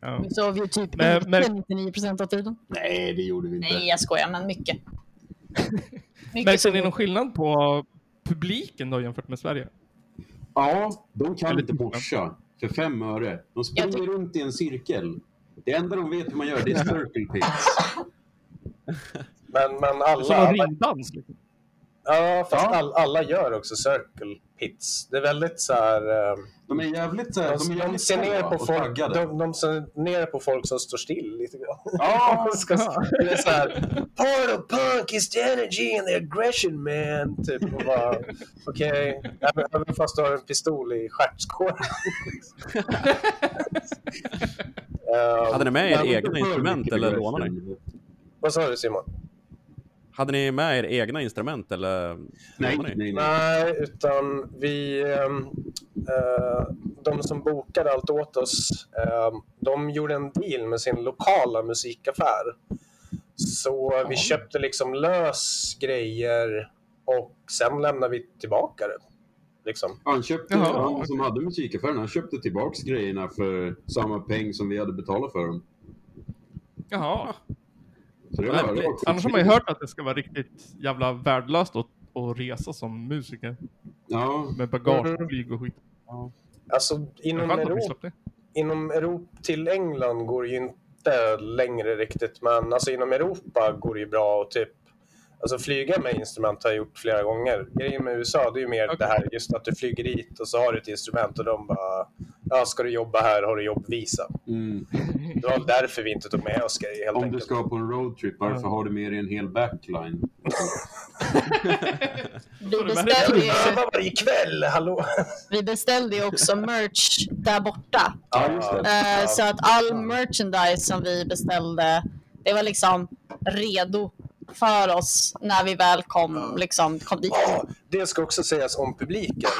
Ja. Vi sov ju typ Men- men- 99 procent av tiden. Nej, det gjorde vi inte. Nej, jag skojar, men mycket. mycket Märkte ni någon skillnad på publiken då jämfört med Sverige? Ja, de kan inte typ- Porsche för fem öre. De springer tyck- runt i en cirkel. Det enda de vet hur man gör det är circle pits. Men, men Som alla, en alla, ringdans? Liksom. ja, fast Ja. All, alla gör också circle pits. Det är väldigt så här... eh, De är jävligt, så här, de är De, de jävligt ser ner på folk, de, de ser ner på folk som står still lite grann. Ja, Ska- det är så här, part of punk is the energy and the aggression man. Typ, och bara, okej, även, även fast du har en pistol i stjärtskåren. Eh, Hade ni med er egna instrument eller lånade ni? Vad sa du Simon? Hade ni med er egna instrument eller Nej, nej, nej. Nej, utan vi... ehm, eh, de som bokade allt åt oss, ehm, de gjorde en deal med sin lokala musikaffär. Så vi köpte liksom lös grejer och sen lämnade vi tillbaka det. Liksom. Han köpte, Jaha, han som hade musikaffären, han köpte tillbaks grejerna för samma peng som vi hade betalat för dem. Jaha. Så det var, det var Annars har man ju hört att det ska vara riktigt jävla värdelöst att, att resa som musiker. Ja, Med bagage, flyg och skit. Alltså, Det är inom Europa, inom Europa till England går det ju inte längre riktigt, men alltså inom Europa går det ju bra och typ Alltså flyga med instrument har jag gjort flera gånger. Grejen med USA det är ju mer Okej. det här just att du flyger dit och så har du ett instrument och de bara Ja, ska du jobba här har du jobbvisa. mm. Det var därför vi inte tog med oss grejer helt Om du enkelt. ska på en roadtrip, varför Ja. har du med dig en hel backline? Vi beställde, ju, varje kväll, hallå! vi beställde ju också merch där borta. Ja, just det. Ja. Så att all merchandise som vi beställde, det var liksom redo för oss när vi väl kom, liksom, kom dit. Ja, det ska också sägas om publiken.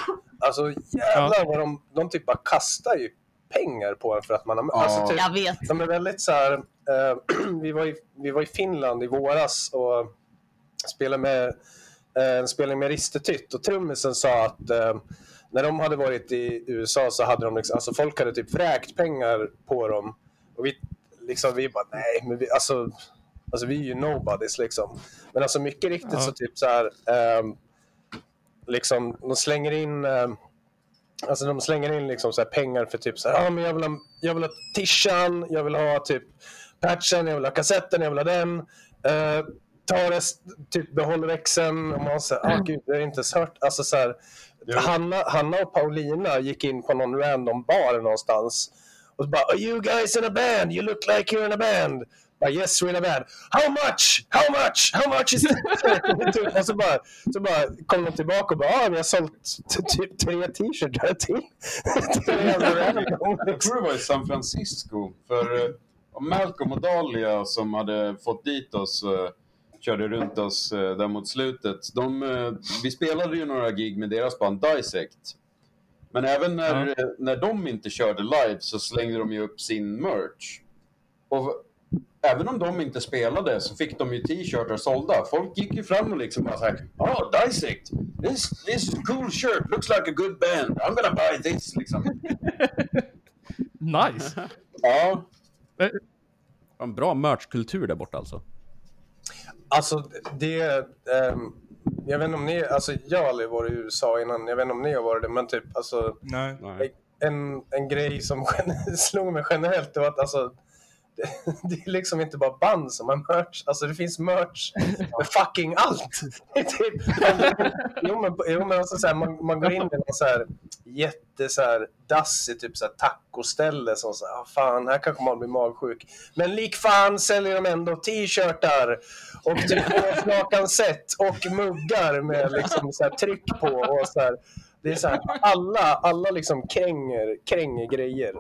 Alltså jävlar vad de, de typ bara kastar ju pengar på en för att man har... Ja. Alltså, typ, Jag vet. de är väldigt så här... Eh, vi, var i, vi var i Finland i våras och spelade med eh, en spelning med Ristetytt och trummisen sa att eh, när de hade varit i USA så hade de liksom, alltså folk hade typ vräkt pengar på dem och vi liksom vi bara nej men vi, alltså, alltså vi är ju nobodies liksom. Men alltså mycket riktigt Ja. så typ så här ehm, liksom de slänger in ehm, Alltså de slänger in liksom så här pengar för typ så här, ja men jag vill ha, jag vill ha tishan, jag vill ha typ patchen, jag vill ha kassetten, jag vill ha den. Uh, ta rest, typ behåll växeln. Och man säger, ah gud, det är inte ens hört. Alltså så här, Hanna, Hanna och Paulina gick in på någon random bar någonstans. Och så bara, are you guys in a band? You look like you're in a band. Bara, yes, we're in a band. How much? How much? How much is it? och så bara, så bara kom de tillbaka och bara, ah, vi har sålt typ tre t-shirtar till. Jag tror det var i San Francisco. För eh, Malcolm och Dahlia som hade fått dit oss, eh, körde runt oss eh, där mot slutet. De, vi spelade ju några gig med deras band Dissect. Men även när, eh, när de inte körde live så slängde de ju upp sin merch. Och även om de inte spelade så fick de ju t-shirtar sålda. Folk gick ju fram och liksom bara såhär Oh, Dissect! This, this cool shirt, looks like a good band. I'm gonna buy this! Liksom. Nice! Ja, En bra merchkultur där borta alltså. Alltså det... ehm, jag vet inte om ni... Alltså jag har aldrig varit i USA innan. Jag vet inte om ni har varit det, men typ alltså... Nej. Nej. En, en grej som slog mig generellt det var att alltså... Det, är liksom inte bara band som har merch. Alltså det finns merch med fucking allt. Typ, jo men, jo, men alltså, så här, man, man går in i någon så här jätte så här, dassig typ så här, tacoställe som så här, ah, fan här kanske man blir magsjuk. Men lik fan säljer de ändå t-shirtar och typ årslakan set och muggar med liksom så här, tryck på och så här. Det är så här, alla, alla liksom kränger, kränger grejer.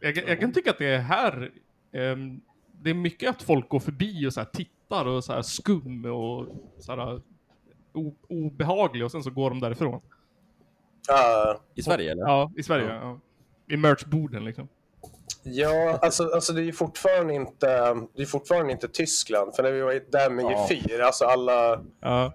Jag, kan- jag kan tycka att det är här, ehm, det är mycket att folk går förbi och så här tittar och så här skum och så här o, obehaglig och sen så går de därifrån. Ja, I Sverige eller? Ja, i Sverige. Ja. I merchborden liksom. Ja, alltså, alltså det är ju fortfarande inte, det är fortfarande inte Tyskland. För när vi var i- där med Ja. G4, alltså alla, Ja.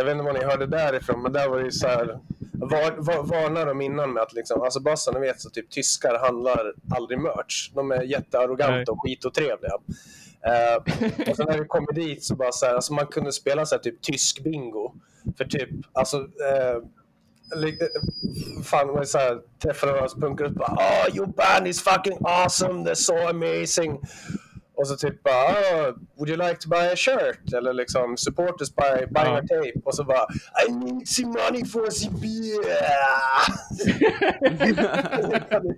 Jag vet inte vad ni hörde därifrån, men där var det ju så här, var, var, varnar de innan med att liksom, alltså bara så ni vet så typ tyskar handlar aldrig merch. De är Nej. jättearroganta och skitotrevliga. Uh, och sen när vi kommer dit så bara så här, alltså man kunde spela så här typ tysk bingo. För typ, alltså eh, fan vad så här, träffade några punkare och bara oh your band is fucking awesome, they're so amazing. Och så typ bara oh, would you like to buy a shirt? Eller liksom support us by buying Ja. a tape. Och så bara I need some money for some beer.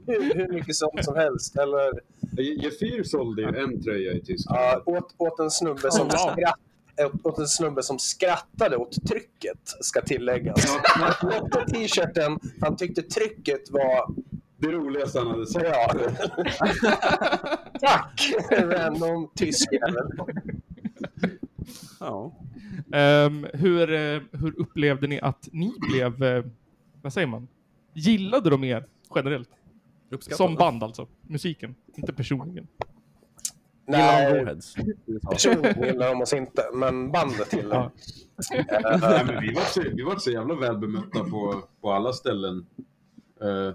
hur, hur mycket sånt som helst. Eller Gefyr sålde ju en tröja i Tyskland. Ja, åt, åt, en snubbe som Oh, wow. skratt, åt, åt en snubbe som skrattade åt trycket, ska tilläggas. Han köpte t-shirten, han tyckte trycket var det roligaste han hade sagt. Ja. Tack! Random tysk. Ja. Ehm, hur, eh, hur upplevde ni att ni blev, eh, vad säger man, gillade de er generellt? Som band alltså, musiken, inte personligen. Gillar de Nej, Rawheads? personligen gillar de oss inte, men bandet gillar Ja. ja. Nej, men vi var så, vi var så jävla väl bemötta på, på alla ställen. Eh,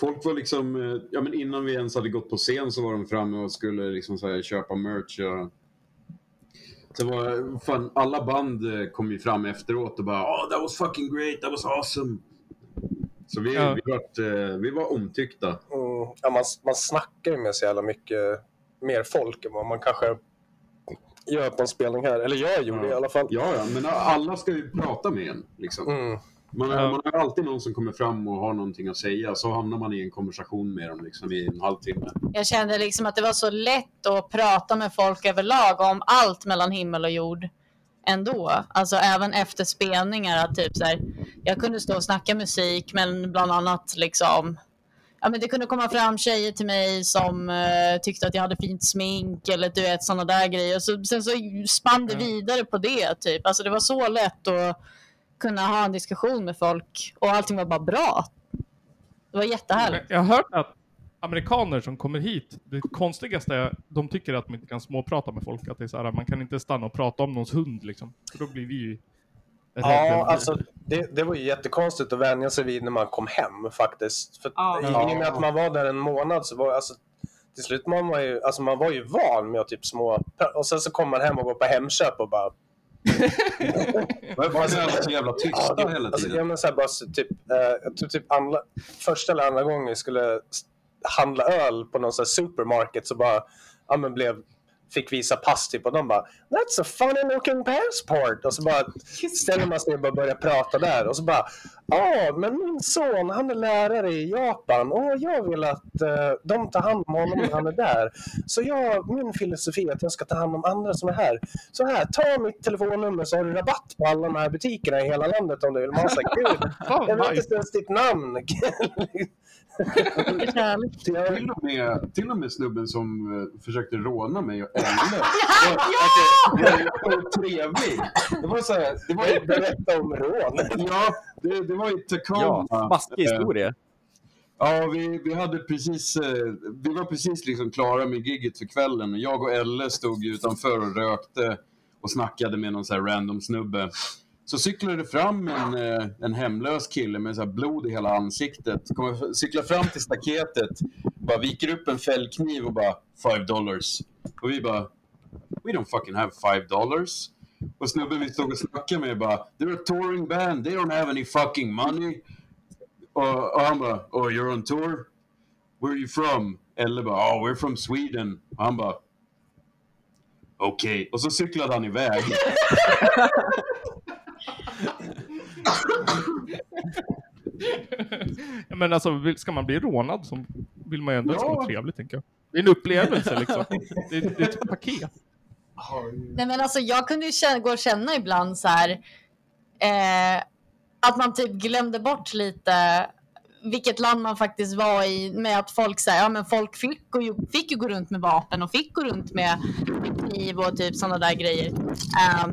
folk var liksom, eh, ja men innan vi ens hade gått på scen så var de framme och skulle liksom så här, köpa merch. Och... Sen var, fan, alla band eh, kom ju fram efteråt och bara oh, that was fucking great, that was awesome. Så vi, Ja. vi, vart, eh, vi var omtyckta. Mm, ja, man, man snackar ju med så jävla mycket mer folk än vad man kanske gör på en spelning här. Eller jag gjorde Ja. i alla fall. Ja, ja, men alla ska ju prata med en. Liksom. Mm. Man, Ja. man har alltid någon som kommer fram och har någonting att säga, så hamnar man i en konversation med dem liksom, i en halvtimme. Jag kände liksom att det var så lätt att prata med folk överlag om allt mellan himmel och jord ändå. Alltså även efter spelningar. Att typ så här, jag kunde stå och snacka musik men bland annat liksom Ja, men det kunde komma fram tjejer till mig som eh, tyckte att jag hade fint smink eller du vet sådana där grejer. Så, sen så spann det vidare på det. Typ. Alltså, det var så lätt att kunna ha en diskussion med folk och allting var bara bra. Det var jättehärligt. Jag har hört att amerikaner som kommer hit, det konstigaste är de tycker att de inte kan småprata med folk. Att det är så här, man kan inte stanna och prata om någons hund liksom. För då blir vi ju. Ja, alltså det, det var ju jättekonstigt att vänja sig vid när man kom hem faktiskt. För Ja. i, I och med att man var där en månad så var alltså till slut man var ju, alltså man var ju van med att typ små... Och sen så kommer man hem och går på Hemköp och bara... Varför är alla så jävla tysta Ja, hela alltså, tiden? ja, men så här, bara, så, typ, eh, tror typ andra, första eller andra gången jag skulle handla öl på någon här supermarket så bara ja, men blev, fick visa pass typ, och de bara That's a funny looking passport. Och så bara ställer man sig och bara börjar prata där och så bara Ja, men min son han är lärare i Japan och jag vill att eh, de tar hand om honom när han är där. Så jag, min filosofi är att jag ska ta hand om andra som är här. Så här, ta mitt telefonnummer så har du rabatt på alla de här butikerna i hela landet om du vill. Man säger, gud, jag vet inte ens ditt namn. Till och, med, till och med snubben som uh, försökte råna mig och Elle. Ja! Det var så trevlig. Det var så här, det var ju, Berätta om rån. ja, det, det var i Tacoma. Ja, smaskig historia. Ja, vi, vi hade precis, eh, vi var precis liksom klara med gigget för kvällen. Jag och Elle stod utanför och rökte och snackade med någon så här random snubbe. Så cyklade det fram en, eh, en hemlös kille med så här blod i hela ansiktet. Kommer cykla fram till staketet, bara viker upp en fällkniv och bara five dollars. Och vi bara We don't fucking have five dollars. Och snubben vi stod och snackade med bara They're a touring band, they don't have any fucking money. Och, och han bara Oh you're on tour? Where are you from? Eller bara Oh we're from Sweden. Och han bara Okej. Och så cyklade han iväg. Ja, men alltså, ska man bli rånad så vill man ju ändå det ska Ja. vara trevligt, tänker jag. Det är en upplevelse liksom. Det är, det är ett paket. Nej, men alltså, jag kunde ju känna, gå och känna ibland så här eh, att man typ glömde bort lite vilket land man faktiskt var i med att folk säger ja men folk fick, ju, fick ju gå runt med vapen och fick gå runt med kniv och typ sådana där grejer. Eh,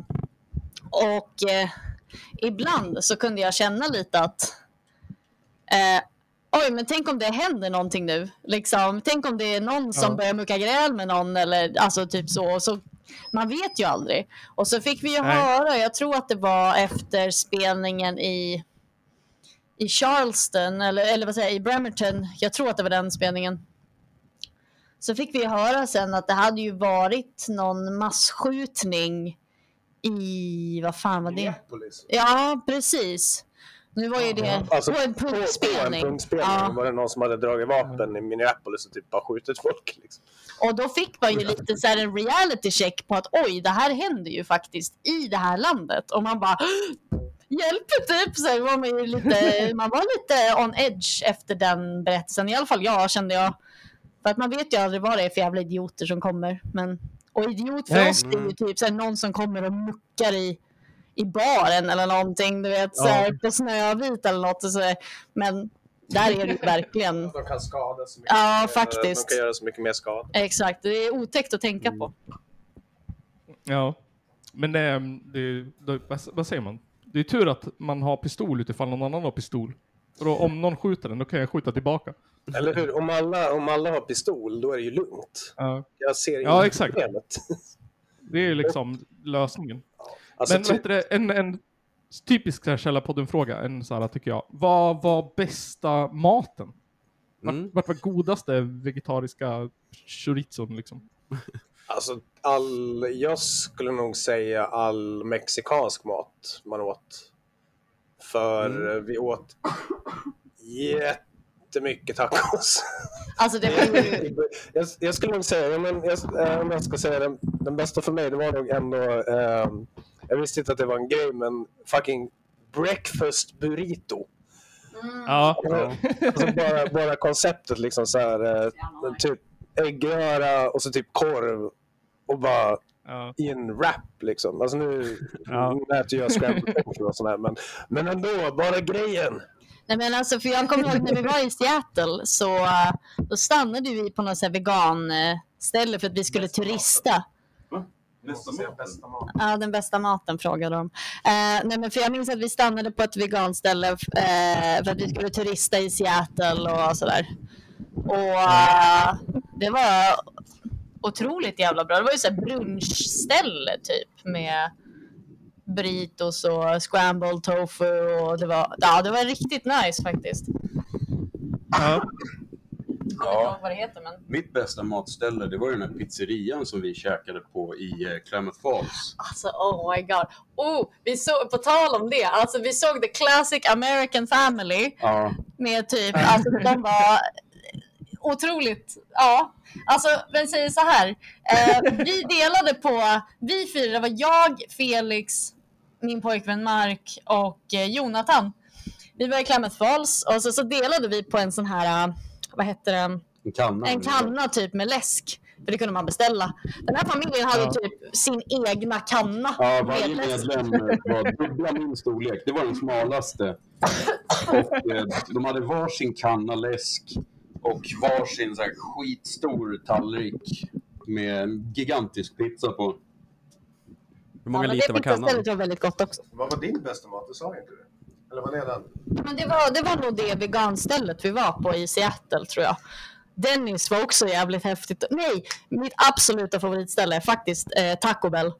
och eh, ibland så kunde jag känna lite att eh, oj men tänk om det händer någonting nu. Liksom, tänk om det är någon som Ja. börjar mucka gräl med någon eller alltså typ så. Och så man vet ju aldrig. Och så fick vi ju Nej. höra, jag tror att det var efter spelningen i, i Charleston, eller, eller vad säger jag, i Bremerton. Jag tror att det var den spelningen. Så fick vi höra sen att det hade ju varit någon masskjutning i, vad fan var det? Minneapolis. Ja, precis. Nu var ju det Alltså, på en På, på en punkspelning. punktspelning Ja. var det någon som hade dragit vapen i Minneapolis och typ bara skjutit folk. Liksom. Och då fick man ju lite så här en reality check på att oj, det här händer ju faktiskt i det här landet. Och man bara hjälp typ. Så var man, ju lite, man var lite on edge efter den berättelsen. I alla fall jag kände jag. För att man vet ju aldrig vad det är för jävla idioter som kommer. Men, och idiot för Nej. oss är ju typ så här, någon som kommer och muckar i, i baren eller någonting. Du vet, så här, på Snövit eller något. Och så där. Men där är det verkligen... De kan skada så mycket. Ja, mer- faktiskt. De kan göra så mycket mer skada. Exakt, det är otäckt att tänka på. Ja. Men det är, det är, det, vad, vad säger man? Det är tur att man har pistol utifall någon annan har pistol. För då, om någon skjuter den, då kan jag skjuta tillbaka. Eller hur? Om alla, om alla har pistol, då är det ju lugnt. Ja. Jag ser Ja, exakt. problemet. Det är liksom lösningen. Alltså, Men typ, heter det, en, en typisk Källarpodden-fråga, en så här tycker jag. Vad var bästa maten? Vart, Mm. vart var godaste vegetariska chorizon liksom? alltså, all, jag skulle nog säga all mexikansk mat man åt. För eh, vi åt jättemycket tacos. Alltså det var jag, jag skulle nog säga, men jag, eh, om jag ska säga den, den bästa för mig, det var nog ändå, eh, jag visste inte att det var en grej, men fucking breakfast burrito. Ja. Alltså bara, bara konceptet liksom så här, eh, typ äggröra och så typ korv och bara ja. i en wrap liksom. Alltså nu, Ja. nu äter jag scrambled eggs och sådär, men, men ändå, bara grejen. Nej, men alltså, för jag kommer ihåg när vi var i Seattle så då stannade vi på något veganställe för att vi skulle turista. Bästa mat. Ja, den bästa maten frågade de. Eh, nej, men för jag minns att vi stannade på ett veganställe eh, för att vi skulle turista i Seattle och sådär. Och eh, det var otroligt jävla bra. Det var ju så här brunchställe typ med burritos och scrambled tofu och det var, ja, det var riktigt nice faktiskt. ja. Jag kommer inte ihåg vad det heter men. Mitt bästa matställe, det var ju den här pizzerian som vi käkade på i eh, Klamath Falls. Alltså oh my god. Oh, vi såg, på tal om det, alltså vi såg The Classic American Family Ja. med typ, alltså de var otroligt, ja. Alltså, men säger så här, eh, vi delade på, vi fyra, det var jag, Felix, min pojkvän Mark och eh, Jonathan. Vi var i Klamath Falls och så, så delade vi på en sån här, eh, vad hette det, En kanna. en kanna typ med läsk. För det kunde man beställa. Den här familjen hade Ja. typ sin egna kanna Ja, varje medlem var dubbla min storlek. Det var den smalaste. Och eh, de hade varsin kanna läsk och varsin så här skitstor tallrik med gigantisk pizza på. Hur många Ja, liter det var kannan? pizzastället var väldigt gott också. Vad var din bästa mat? Du sa inte det. Eller var det den? Men det var, det var nog det veganstället vi var på i Seattle tror jag. Dennis var också jävligt häftigt. Nej, mitt absoluta favoritställe är faktiskt eh, Taco Bell.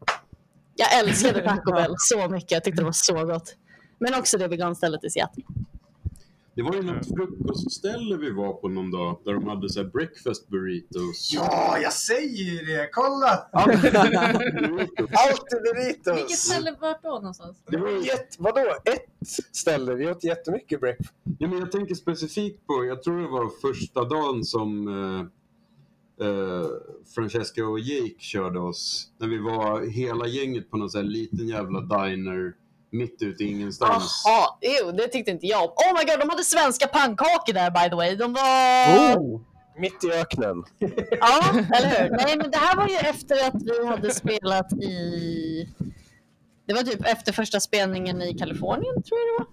Jag älskade Taco Bell så mycket. Jag tyckte det var så gott. Men också det veganstället i Seattle. Det var ju något frukostställe vi var på någon dag där de hade så här breakfast burritos. Ja, jag säger det! Kolla! Burritos. Alltid burritos! vart då någonstans? Det var jätte... Vadå? Ett ställe? Vi åt jättemycket breakfast. Ja, men jag tänker specifikt på, jag tror det var första dagen som eh, eh, Francesca och Jake körde oss. När vi var hela gänget på någon sån här liten jävla diner mitt ute i ingenstans. Jaha, ew, det tyckte inte jag om. Oh my god, de hade svenska pannkakor där by the way. De var... Oh. Mitt i öknen. Ja, eller hur? Nej, men det här var ju efter att vi hade spelat i... Det var typ efter första spelningen i Kalifornien, tror jag det var.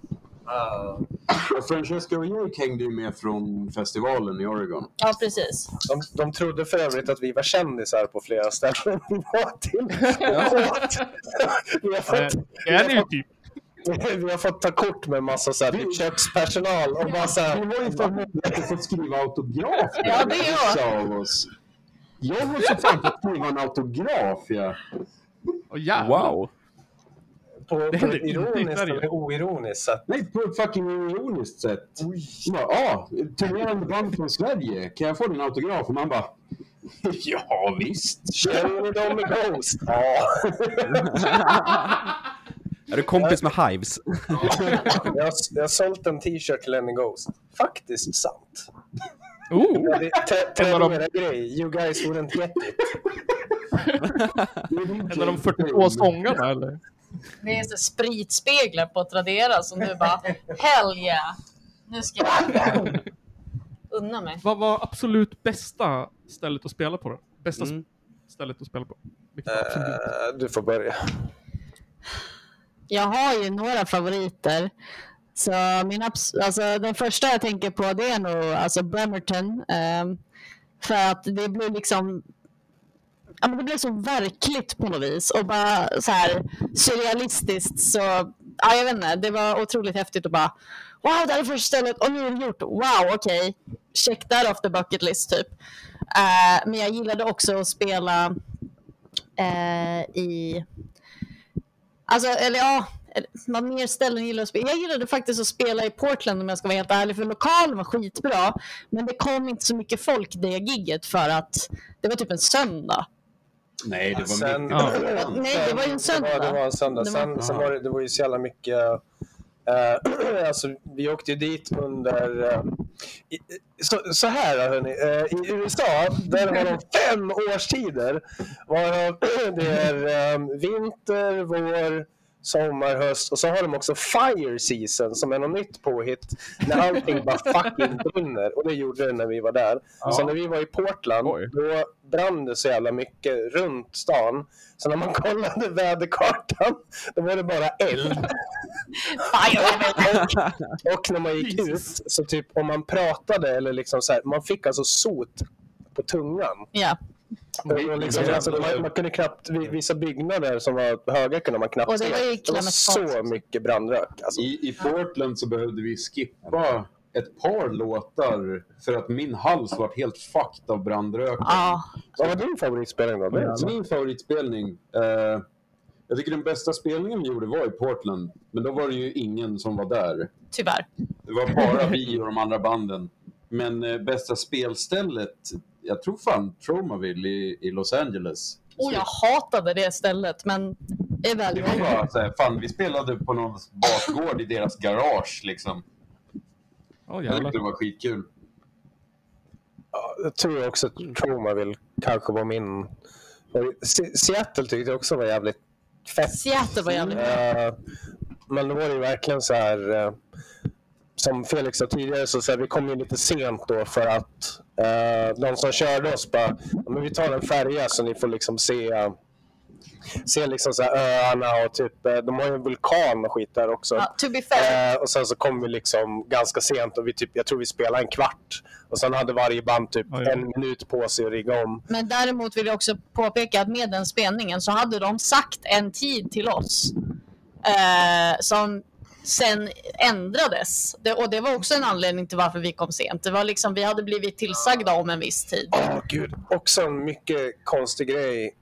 Och Francesca och Jake hängde ju med från festivalen i Oregon. Ja, precis. De, de trodde för övrigt att vi var kändisar på flera ställen vi var till. vi, har fått, Det är ni ju typ. vi har fått ta kort med massa så här, typ kökspersonal och bara så här, Det var ju för att få skriva autograf. Ja, det är jag. vissa av oss. Jag har så fan fått skriva en autograf, ja. Oh. Wow. På, på Det ett inte i ironiskt eller oironiskt sätt. Nej, på ett fucking ironiskt sätt. Jag bara, ah, turnerande band från Sverige, kan jag få din autograf? Och man bara, ja visst. Känner med Ghost? Ja. Är du kompis med Hives? Jag har, jag har sålt en t-shirt till Lenny Ghost. Faktiskt sant. Oh. Det är En av de- Tradera grej. You guys wouldn't get it. En av de 42 sångarna eller? Det är så spritspeglar på Tradera som du bara, hell yeah. Nu ska jag unna mig. Vad var absolut bästa stället att spela på då? Bästa Mm. stället att spela på? Eh, du får börja. Jag har ju några favoriter. Så min alltså, den första jag tänker på det är nog alltså Bremerton. ehm, för att det blir liksom ja, men det blev så verkligt på något vis och bara så här surrealistiskt. Så ja, jag vet inte, det var otroligt häftigt att bara wow, det här är första stället och nu är det gjort. Wow, okej, check that off the bucket list typ. Uh, men jag gillade också att spela uh, i, alltså eller ja, vad mer ställen gillar att spela. Jag gillade faktiskt att spela i Portland om jag ska vara helt ärlig, för lokalen var skitbra. Men det kom inte så mycket folk det gigget för att det var typ en söndag. Nej, det var Sen- mycket Ja. Nej, det var ju en söndag. Det var, det var en söndag. Det var- Sen, sen var det, det var ju så jävla mycket... eh, alltså, vi åkte ju dit under... eh, i, så, så här hörni, uh, i USA där har de fem årstider. Varav det är vinter, vår, sommar, höst och så har de också fire season som är något nytt påhitt när allting bara fucking brinner. Och det gjorde det när vi var där. Så när vi var i Portland Oj. då brann det så jävla mycket runt stan. Så när man kollade väderkartan då var det bara eld. Och när man gick ut så typ om man pratade eller liksom så här, man fick alltså sot på tungan. Ja. Och, liksom, alltså, man, man kunde knappt, vi- vissa byggnader som var höga kunde man knappt Och det var ju det var så mycket brandrök. Alltså. I, I Portland så behövde vi skippa ett par låtar för att min hals var helt fucked av brandröken. Ja, Vad var din favoritspelning då? Min favoritspelning. Eh, jag tycker den bästa spelningen vi gjorde var i Portland. Men då var det ju ingen som var där. tyvärr. Det var bara vi och de andra banden. Men eh, bästa spelstället, jag tror fan Tromaville i, i Los Angeles. Och jag hatade det stället, men det är väl Det var bara så här, fan vi spelade på någon bakgård i deras garage liksom. Åh Jag tyckte det var skitkul. Ja, jag tror också att Tromaville kanske var min... Se- Seattle tyckte jag också var jävligt fett. Seattle var jävligt bra. Eh, men då var det ju verkligen så här... eh, som Felix sa tidigare, så, så här, vi kom ju lite sent då för att uh, de som körde oss bara, "Ja, men vi tar en färja så ni får liksom se, eh, se liksom så här öarna och typ, eh, de har ju en vulkan och skit där också. Ja, to be fair. Eh, och sen så kom vi liksom ganska sent och vi typ, jag tror vi spelade en kvart. Och sen hade varje band typ Oj. en minut på sig att rigga om. Men däremot vill jag också påpeka att med den spelningen så hade de sagt en tid till oss eh, som sen ändrades. Det, och det var också en anledning till varför vi kom sent. Det var liksom, vi hade blivit tillsagda om en viss tid. Åh gud, också en mycket konstig grej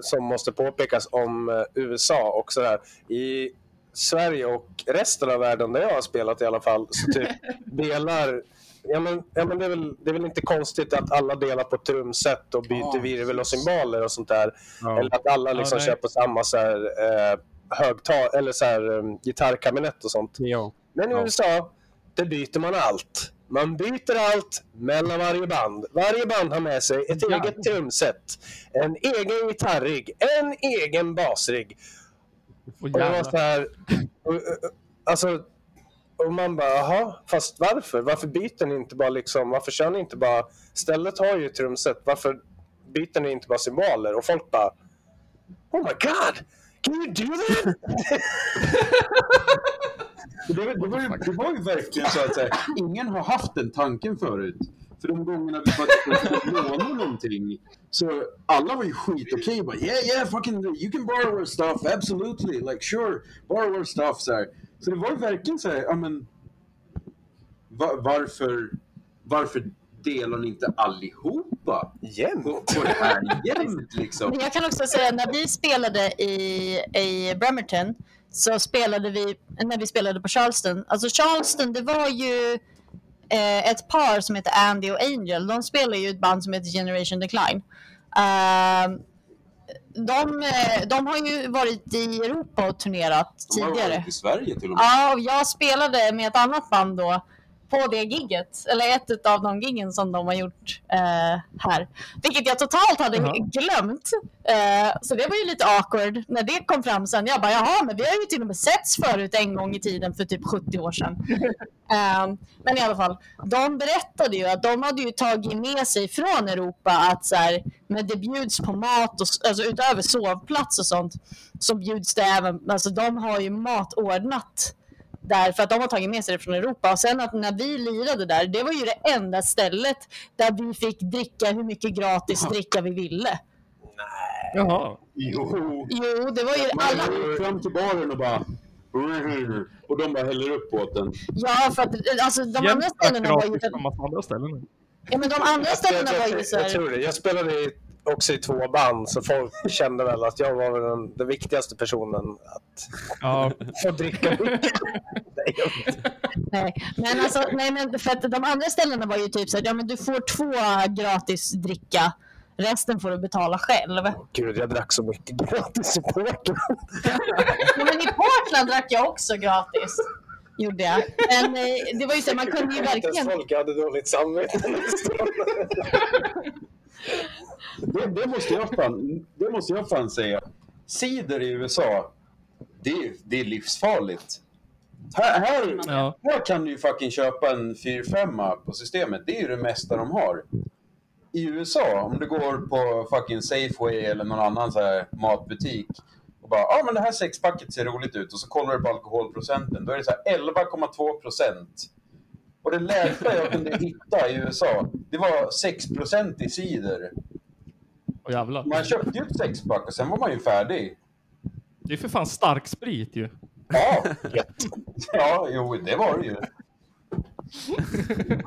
som måste påpekas om eh, USA också där. I Sverige och resten av världen där jag har spelat i alla fall så typ delar Ja, men, ja, men det, är väl, det är väl inte konstigt att alla delar på trumset och byter virvel och cymbaler och sånt där. Eller att alla liksom nej. kör på samma så här, eh, högtal eller så här, um, gitarrkabinett och sånt. Ja. Men i Ja. USA, där byter man allt. Man byter allt mellan varje band. Varje band har med sig ett eget trumset, en egen gitarrig, en egen basrigg. Och det var så här, och, och, alltså, och man bara, jaha, fast varför? Varför byter ni inte bara liksom, varför kör ni inte bara, stället har ju trumset, varför byter ni inte bara cymbaler? Och folk bara, oh my god, can you do that? Det var, det, var ju, det var ju verkligen så att så här, ingen har haft den tanken förut. För de gångerna vi faktiskt lånade någonting så alla var ju skitokej. Okay, yeah yeah fucking you can borrow our stuff absolutely like sure borrow our stuff så här. Så det var ju verkligen så här, ja men varför varför delar ni inte allihopa Jämt. på, på det här jämt liksom? Men jag kan också säga när vi spelade i, i Bremerton så spelade vi, när vi spelade på Charleston, alltså Charleston det var ju eh, ett par som heter Andy och Angel, de spelar ju ett band som heter Generation Decline. Ehm, de, de har ju varit i Europa och turnerat De har tidigare. varit i Sverige till och med. Ja, och jag spelade med ett annat band då på det gigget, eller ett av de giggen som de har gjort eh, här. Vilket jag totalt hade Jaha. glömt. Eh, så det var ju lite awkward när det kom fram sen. Jag bara, jaha, men vi har ju till och med setts förut en gång i tiden för typ 70 år sedan. Eh, men i alla fall, de berättade ju att de hade ju tagit med sig från Europa att så här, men det bjuds på mat, och, alltså utöver sovplats och sånt, så bjuds det även, alltså de har ju mat ordnat där för att de har tagit med sig det från Europa. Och sen att när vi lirade där, det var ju det enda stället där vi fick dricka hur mycket gratis dricka vi ville. Jaha. Jo. Jo, det var ju alla... fram till baren och bara... Och de bara häller upp åt den. Ja, för att alltså, de andra Jämt ställena var ju... massa andra ställen. Ja, men de andra ställena var ju så jag, här... tror det. Jag spelade i, också i två band, så folk kände väl att jag var den, den viktigaste personen att Ja, få dricka mycket. Nej, men alltså, nej, men för att de andra ställena var ju typ så här, ja men du får två gratis dricka, resten får du betala själv. Gud, jag drack så mycket gratis i Portland. Ja, men i Portland drack jag också gratis. Gjorde jag. Men eh, det var ju så, man kunde ju verkligen... folk hade dåligt samvete. Det, det, måste jag fan, det måste jag fan säga. Cider i USA, det, är- det är livsfarligt. Här, här, ja. här kan du ju fucking köpa en 4-5 på systemet. Det är ju det mesta de har. I USA, om du går på fucking Safeway eller någon annan så här matbutik och bara, ah, men det här sexpacket ser roligt ut och så kollar du på alkoholprocenten. Då är det så här 11,2 procent. Och det lägsta jag kunde hitta i USA, det var 6 procent i cider. Och jävlar. Man köpte ju ett sexpack och sen var man ju färdig. Det är för fan stark sprit ju. Ja, ja jo, det var det ju.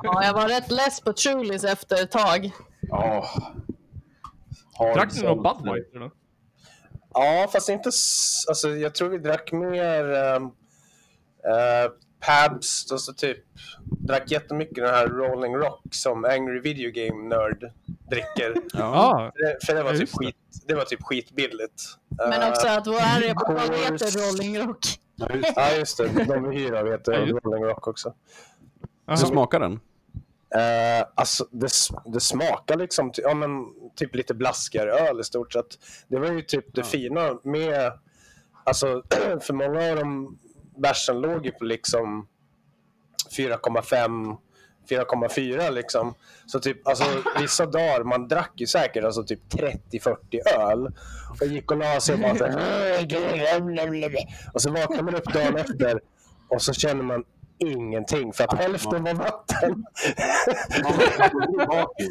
Ja, jag var rätt less på Trulis efter ett tag. Ja. Drack ni någon. Budweiser då? Ja, fast inte... Alltså, jag tror vi drack mer um, uh, Pabst och så typ drack jättemycket den här Rolling Rock som Angry Video Game Nerd dricker. Ja. För det, för det, var Ja, typ det. skit, det var typ skitbilligt. Men Eh, också att vår reportage heter Rolling Rock. Ja, just det. Ja, just det. De vi hyr av heter Ja, Rolling Rock också. Så smakar den? Uh, alltså, det, det smakar liksom ty- ja, men, typ lite blaskigare öl i stort sett. Det var ju typ det fina med... Alltså, för många av de bärsen låg ju på liksom 4,5 4,4 liksom. Så typ, alltså vissa dagar, man drack ju säkert alltså typ 30-40 öl. Och gick och la sig och bara så här, Och så vaknar man upp dagen efter och så känner man ingenting för att hälften var vatten.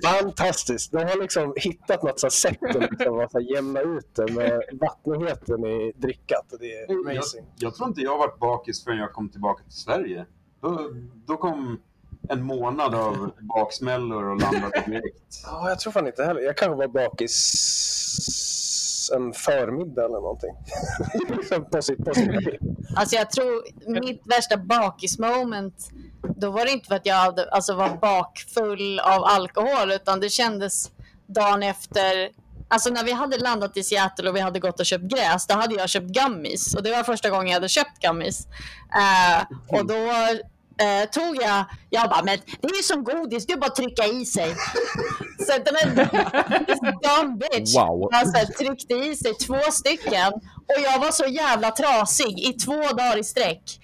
Fantastiskt! De har liksom hittat något så sätt att liksom jämna ut det med vattnigheten i drickat. Det är Jag, amazing. jag tror inte jag varit bakis förrän jag kom tillbaka till Sverige. Då, då kom en månad av baksmällor och landade direkt. Ja, jag tror fan inte heller. Jag kanske var bakis en förmiddag eller någonting. Liksom på sitt, på sitt. Alltså jag tror mitt värsta bakismoment, då var det inte för att jag hade, alltså var bakfull av alkohol, utan det kändes dagen efter Alltså när vi hade landat i Seattle och vi hade gått och köpt gräs, då hade jag köpt gummies. Och det var första gången jag hade köpt gummies. Uh, och då eh, tog jag, jag bara, men det är ju som godis, det är bara att trycka i sig. Så den här dumb bitch Wow. bara så här, tryckte i sig två stycken. Och jag var så jävla trasig i två dagar i sträck.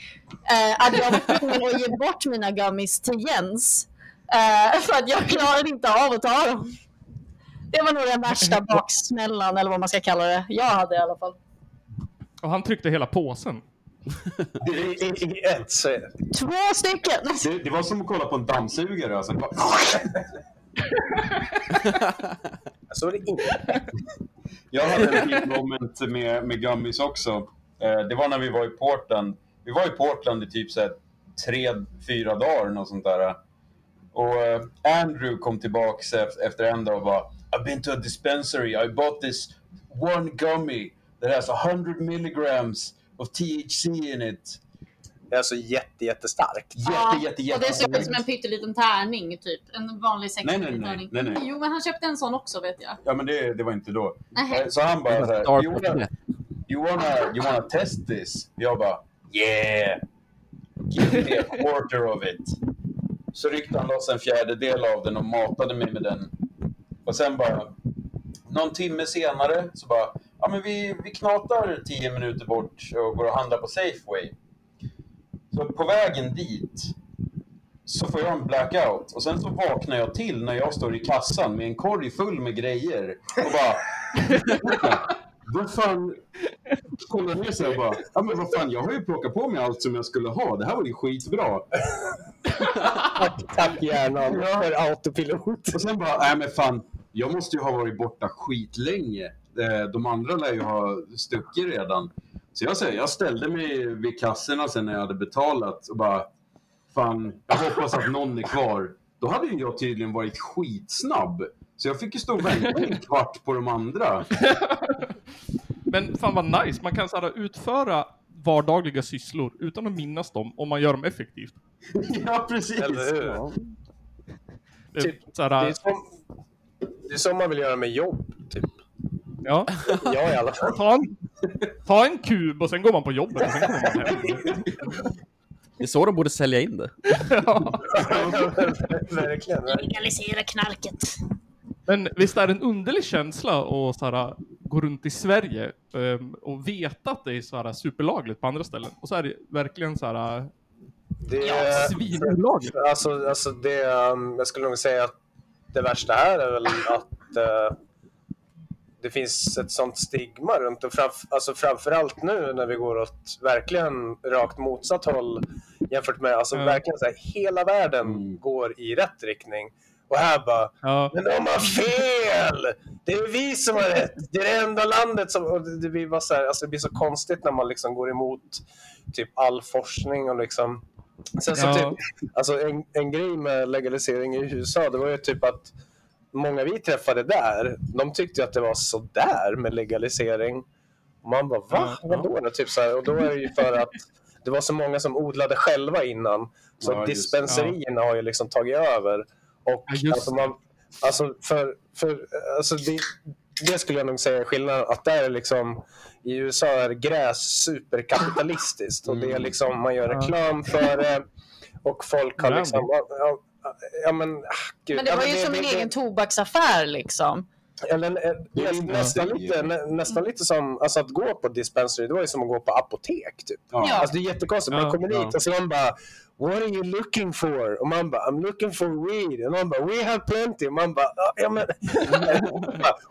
Eh, att jag var tvungen att ge bort mina gummies till Jens. Eh, för att jag klarade inte av att ta dem. Det var nog den värsta baksmällan, eller vad man ska kalla det. Jag hade i alla fall. Och han tryckte hela påsen. I, i, I ett så. Två stycken! Det, det var som att kolla på en dammsugare. Alltså. Så var det inte. Jag hade en fin moment med, med gummis också. Eh, det var när vi var i Portland. Vi var i Portland i typ så här, tre, fyra dagar. Något sånt där. Och eh, Andrew kom tillbaks ef- efter en dag och bara I've been to a dispensary. I bought this one gummy that has 100 milligrams of THC in it. Det är alltså jätte, jättestarkt. Jätte, jätte, jätte. och det ser ut som en pytteliten tärning, typ. En vanlig Nej, nej, nej, tärning. nej, nej. Jo, men han köpte en sån också, vet jag. Ja, men det, det var inte då. Eh, Så han bara så här, you wanna, you, wanna, you wanna test this? Jag bara, yeah! Give me a quarter of it. Så ryckte han loss en fjärdedel av den och matade mig med den. Och sen bara, någon timme senare så bara, ja men vi, vi knatar tio minuter bort och går och handlar på Safeway. Så på vägen dit så får jag en blackout och sen så vaknar jag till när jag står i kassan med en korg full med grejer och bara vad fan. Kollar ner så här bara, ja men vad fan, jag har ju plockat på mig allt som jag skulle ha. Det här var ju skitbra. Tack hjärnan för autopilot. Och sen bara, nej men fan, jag måste ju ha varit borta skitlänge. Eh, De andra lär ju ha stuckit redan. Så jag säger, jag ställde mig vid kassorna sen när jag hade betalat och bara, fan, jag hoppas att någon är kvar. Då hade ju jag tydligen varit skitsnabb. Så jag fick ju stå och vänta en kvart på de andra. Men fan vad nice, man kan såhär utföra vardagliga sysslor utan att minnas dem om man gör dem effektivt. Ja, precis. Eller hur? Det är Typ, såhär, Det är, som, det är som man vill göra med jobb, typ. Ja. Jag i alla fall. ta, en, ta en kub och sen går man på jobbet och sen kommer man hem. Det är så de borde sälja in det. Ja. verkligen. Legalisera knarket. Men visst är det en underlig känsla att såhär, gå runt i Sverige ehm, och veta att det är såhär, superlagligt på andra ställen. Och så är det verkligen såhär Det är, svinolagligt. alltså, alltså det, um, jag skulle nog säga att det värsta här är väl att eh, det finns ett sånt stigma runt och framf alltså framförallt nu när vi går åt verkligen rakt motsatt håll jämfört med alltså Ja. verkligen så här, hela världen Mm. går i rätt riktning. Och här bara, Ja. men de har fel! Det är vi som har rätt! Det är det enda landet som... Och det, det, blir bara så här, alltså det blir så konstigt när man liksom går emot typ all forskning och liksom... Sen så Ja. typ, alltså en, en grej med legalisering i USA, det var ju typ att många vi träffade där, de tyckte att det var så där med legalisering. Och man bara, va? Ja. Vadå? då? Typ så här, och då är det ju för att det var så många som odlade själva innan. Så Ja, dispenserierna har ju liksom tagit över. Och Ja, alltså man, alltså för, för alltså det, det skulle jag nog säga är skillnaden. Att där är liksom, i USA är gräs superkapitalistiskt. Och det är liksom, man gör Ja. reklam för det. Och folk har Ja, liksom, ja, men, ah, gud. Men det ja, var ju som det- en det- egen tobaksaffär liksom. eller, eh, Det näst, nästan, det. lite, nä, nästan lite som alltså att gå på dispensary, det var ju som att gå på apotek. Typ. Ja. Alltså, det är jättekonstigt. Man kommer ja. dit och så man bara What are you looking for? Och man bara I'm looking for weed. Och man bara We have plenty. Och man bara "Ja, ja, men,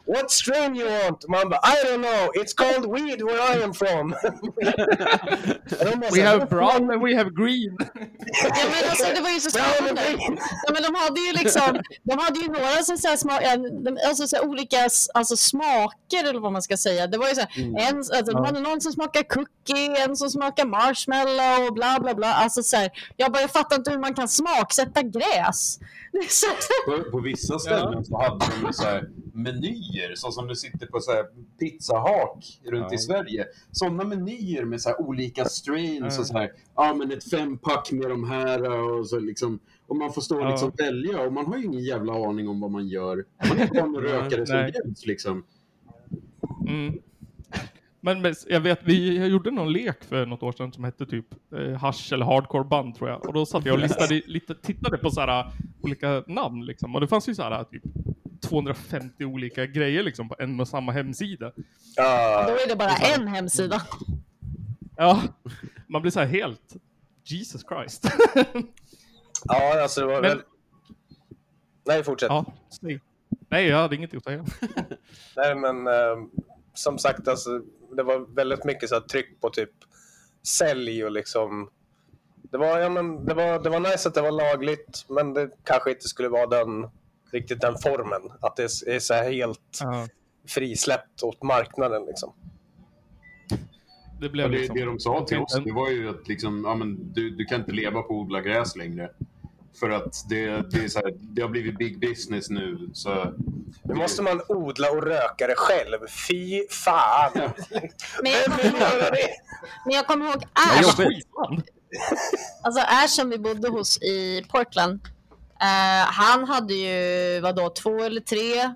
What strain you want? Och man bara I don't know. It's called weed where I am from. Bara We have brown and we have green. Ja, men alltså, det var ju så spännande. Ja, men de hade ju liksom, de hade ju några så här sma, ja, de- alltså så här olika alltså smaker eller vad man ska säga. Det var ju så här, en, alltså, de hade någon som smakar cookie, en som smakar marshmallow och bla bla bla. Alltså så här, jag bara, jag fattar inte hur man kan smaksätta gräs. På, på vissa ställen så hade de så här menyer, så som du sitter på så här pizzahak runt i Sverige. Sådana menyer med så här olika strains och så här, ja men ett fempack med de här och så liksom. Och man får stå och Ja. liksom välja och man har ju ingen jävla aning om vad man gör. Man är bara en rökare som bjuds liksom. Mm. Men, men jag vet, vi jag gjorde någon lek för något år sedan som hette typ eh, hash eller hardcore band tror jag. Och då satt jag och listade, lite, tittade på så här olika namn liksom. Och det fanns ju så här typ 250 olika grejer liksom på en och samma hemsida. Ja, då är det bara en hemsida. Ja, man blir så här helt Jesus Christ. ja, alltså det var Men- väl... Nej, fortsätt. ja. Nej, jag hade inget att säga. Nej, men eh, som sagt, alltså, det var väldigt mycket så här, tryck på typ sälj och liksom... Det var, ja, men, det, var, det var nice att det var lagligt, men det kanske inte skulle vara den, riktigt den formen. Att det är så här helt Ja, frisläppt åt marknaden. Liksom. det Ja, blev det, liksom... det de sa till oss, det var ju att liksom, ja, men du, du kan inte leva på att odla gräs längre. För att det, det, är så här, det har blivit big business nu. Så Nu måste man odla och röka det själv. Fy fan! Men jag kommer ihåg, det? men jag kommer ihåg Ash. Alltså Ash som vi bodde hos i Portland. eh, han hade ju vadå, två eller tre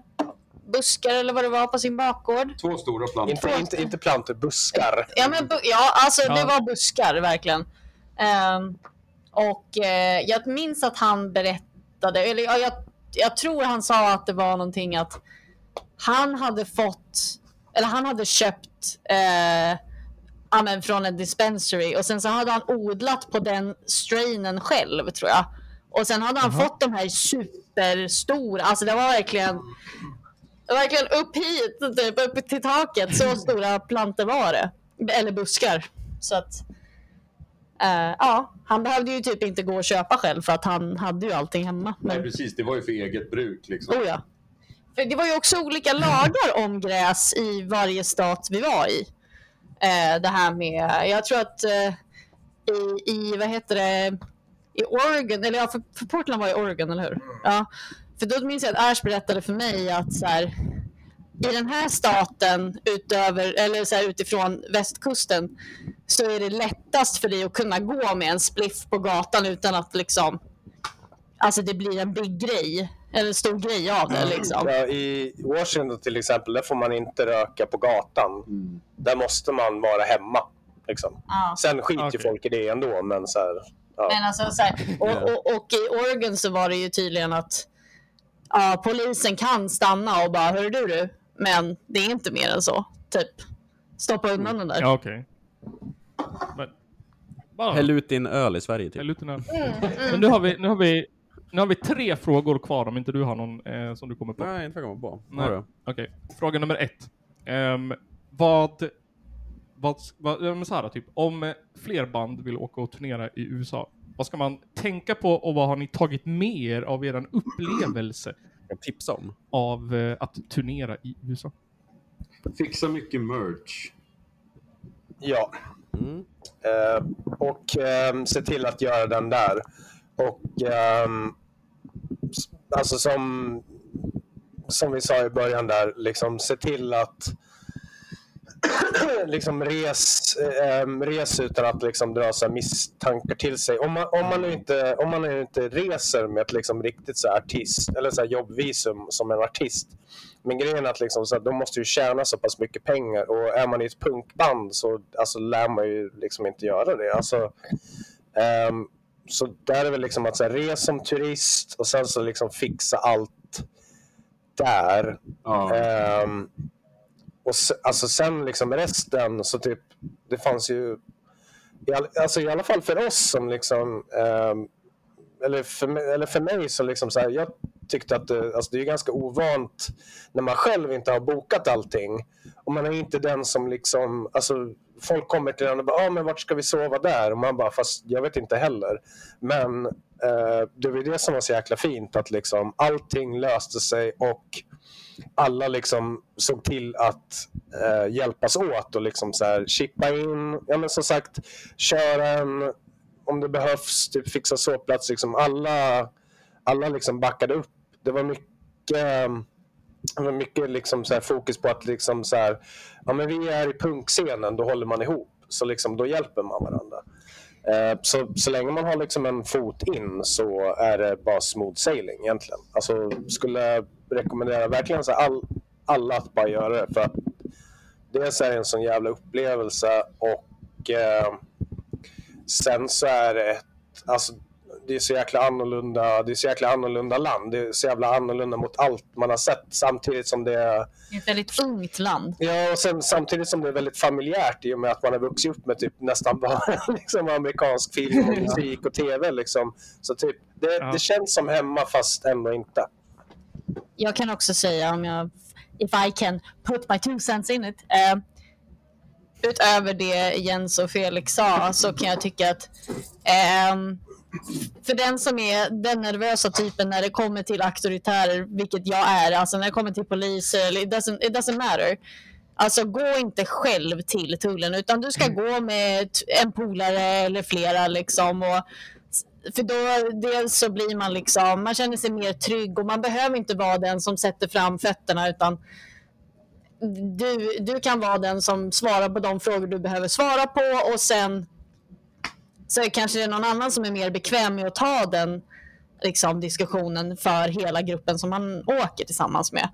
buskar eller vad det var på sin bakgård. två stora plantor. Inte, inte, inte plantor, buskar. Ja, men, ja alltså det Ja. var buskar verkligen. Ehm, och eh, jag minns att han berättade, eller ja, jag, jag tror han sa att det var någonting att han hade fått, eller han hade köpt eh, ja, men från en dispensary och sen så hade han odlat på den strainen själv tror jag. Och sen hade han fått de här superstora, alltså det var verkligen verkligen upp hit, typ, upp till taket. Så stora plantor var det. Eller buskar. Så att, eh, ja, han behövde ju typ inte gå och köpa själv för att han hade ju allting hemma. Nej, Men, precis. Det var ju för eget bruk. Liksom. oh ja. För det var ju också olika lagar om gräs i varje stat vi var i. Eh, det här med, jag tror att eh, i, i, vad heter det, i Oregon, eller ja, för, för Portland var i Oregon, eller hur? Ja. För då minns jag att Ash berättade för mig att så här, i den här staten utöver, eller så här, utifrån västkusten så är det lättast för dig att kunna gå med en spliff på gatan utan att liksom, alltså det blir en big grej, eller en stor grej av det liksom. Ja, I Washington till exempel, där får man inte röka på gatan. Där måste man vara hemma. Liksom. Ja. Sen skiter Okej. folk i det ändå, men så här, ja. Men alltså, så här, och, och, och i Oregon så var det ju tydligen att ja, polisen kan stanna och bara, hör du du, men det är inte mer än så. Typ, stoppa undan den där. Ja, okej. Men... Bara, Häll ut din öl i Sverige typ. häll ut den här. Men nu har, vi, nu, har vi, nu har vi tre frågor kvar om inte du har någon eh, som du kommer på. Nej, inte jag kommer på. Nej. Har du? Okej, fråga nummer ett. Ehm, vad... vad, vad ja, men så här, typ, om eh, fler band vill åka och turnera i USA, vad ska man tänka på och vad har ni tagit med er av er upplevelse Jag tipsa om. av eh, att turnera i USA? Fixa mycket merch. ja. Mm. Eh, och ehm, se till att göra den där. Och s- alltså som, som vi sa i början där, liksom se till att liksom res, ehm, res utan att liksom dra så misstankar till sig. Om man, om man, nu inte, om man nu inte reser med ett liksom riktigt så artist eller så jobbvisum som en artist. Men grejen är att liksom så här, de måste ju tjäna så pass mycket pengar och är man i ett punkband så alltså, lär man ju liksom inte göra det. Alltså, ehm, så där är väl liksom att så här, res som turist och sen så liksom fixa allt där. Ja. Ehm, och se, alltså sen liksom resten så typ, det fanns ju, i, all, alltså i alla fall för oss som liksom, Eh, eller, för, mig- eller för mig så liksom så här, jag tyckte att det, alltså det är ganska ovant när man själv inte har bokat allting. Och man är inte den som liksom, alltså folk kommer till en och bara, ah, men vart ska vi sova där? Och man bara, fast jag vet inte heller. Men eh, det var ju det som var så jäkla fint, att liksom allting löste sig och alla liksom såg till att eh, hjälpas åt och liksom så här, chippa in, ja men som sagt, köra en, om det behövs, typ fixa sovplats. Liksom alla, alla liksom backade upp. Det var mycket, eh, mycket liksom så här fokus på att liksom så här, ja men vi är i punkscenen, då håller man ihop. Så liksom, då hjälper man varandra. Eh, Så, så länge man har liksom en fot in så är det bara smooth sailing egentligen. Alltså skulle rekommendera verkligen så här all, alla att bara göra det. För att dels är det en sån jävla upplevelse och eh, sen så är det ett, alltså det är så jäkla annorlunda, det är så jäkla annorlunda land. Det är så jävla annorlunda mot allt man har sett samtidigt som det är Det är ett väldigt ungt land. Ja, och sen, samtidigt som det är väldigt familjärt i och med att man har vuxit upp med typ nästan bara liksom, amerikansk film, och musik och tv. Liksom. Så typ, det, Ja. det känns som hemma fast ändå inte. Jag kan också säga om jag, if I can put my two cents in it. Eh, utöver det Jens och Felix sa så kan jag tycka att ehm, för den som är den nervösa typen när det kommer till auktoritärer, vilket jag är, alltså när det kommer till poliser, it doesn't, it doesn't matter. Alltså gå inte själv till tullen utan du ska gå med en polare eller flera liksom. Och, för då dels så blir man liksom, man känner sig mer trygg och man behöver inte vara den som sätter fram fötterna utan du, du kan vara den som svarar på de frågor du behöver svara på och sen så kanske det är någon annan som är mer bekväm med att ta den liksom, diskussionen för hela gruppen som man åker tillsammans med.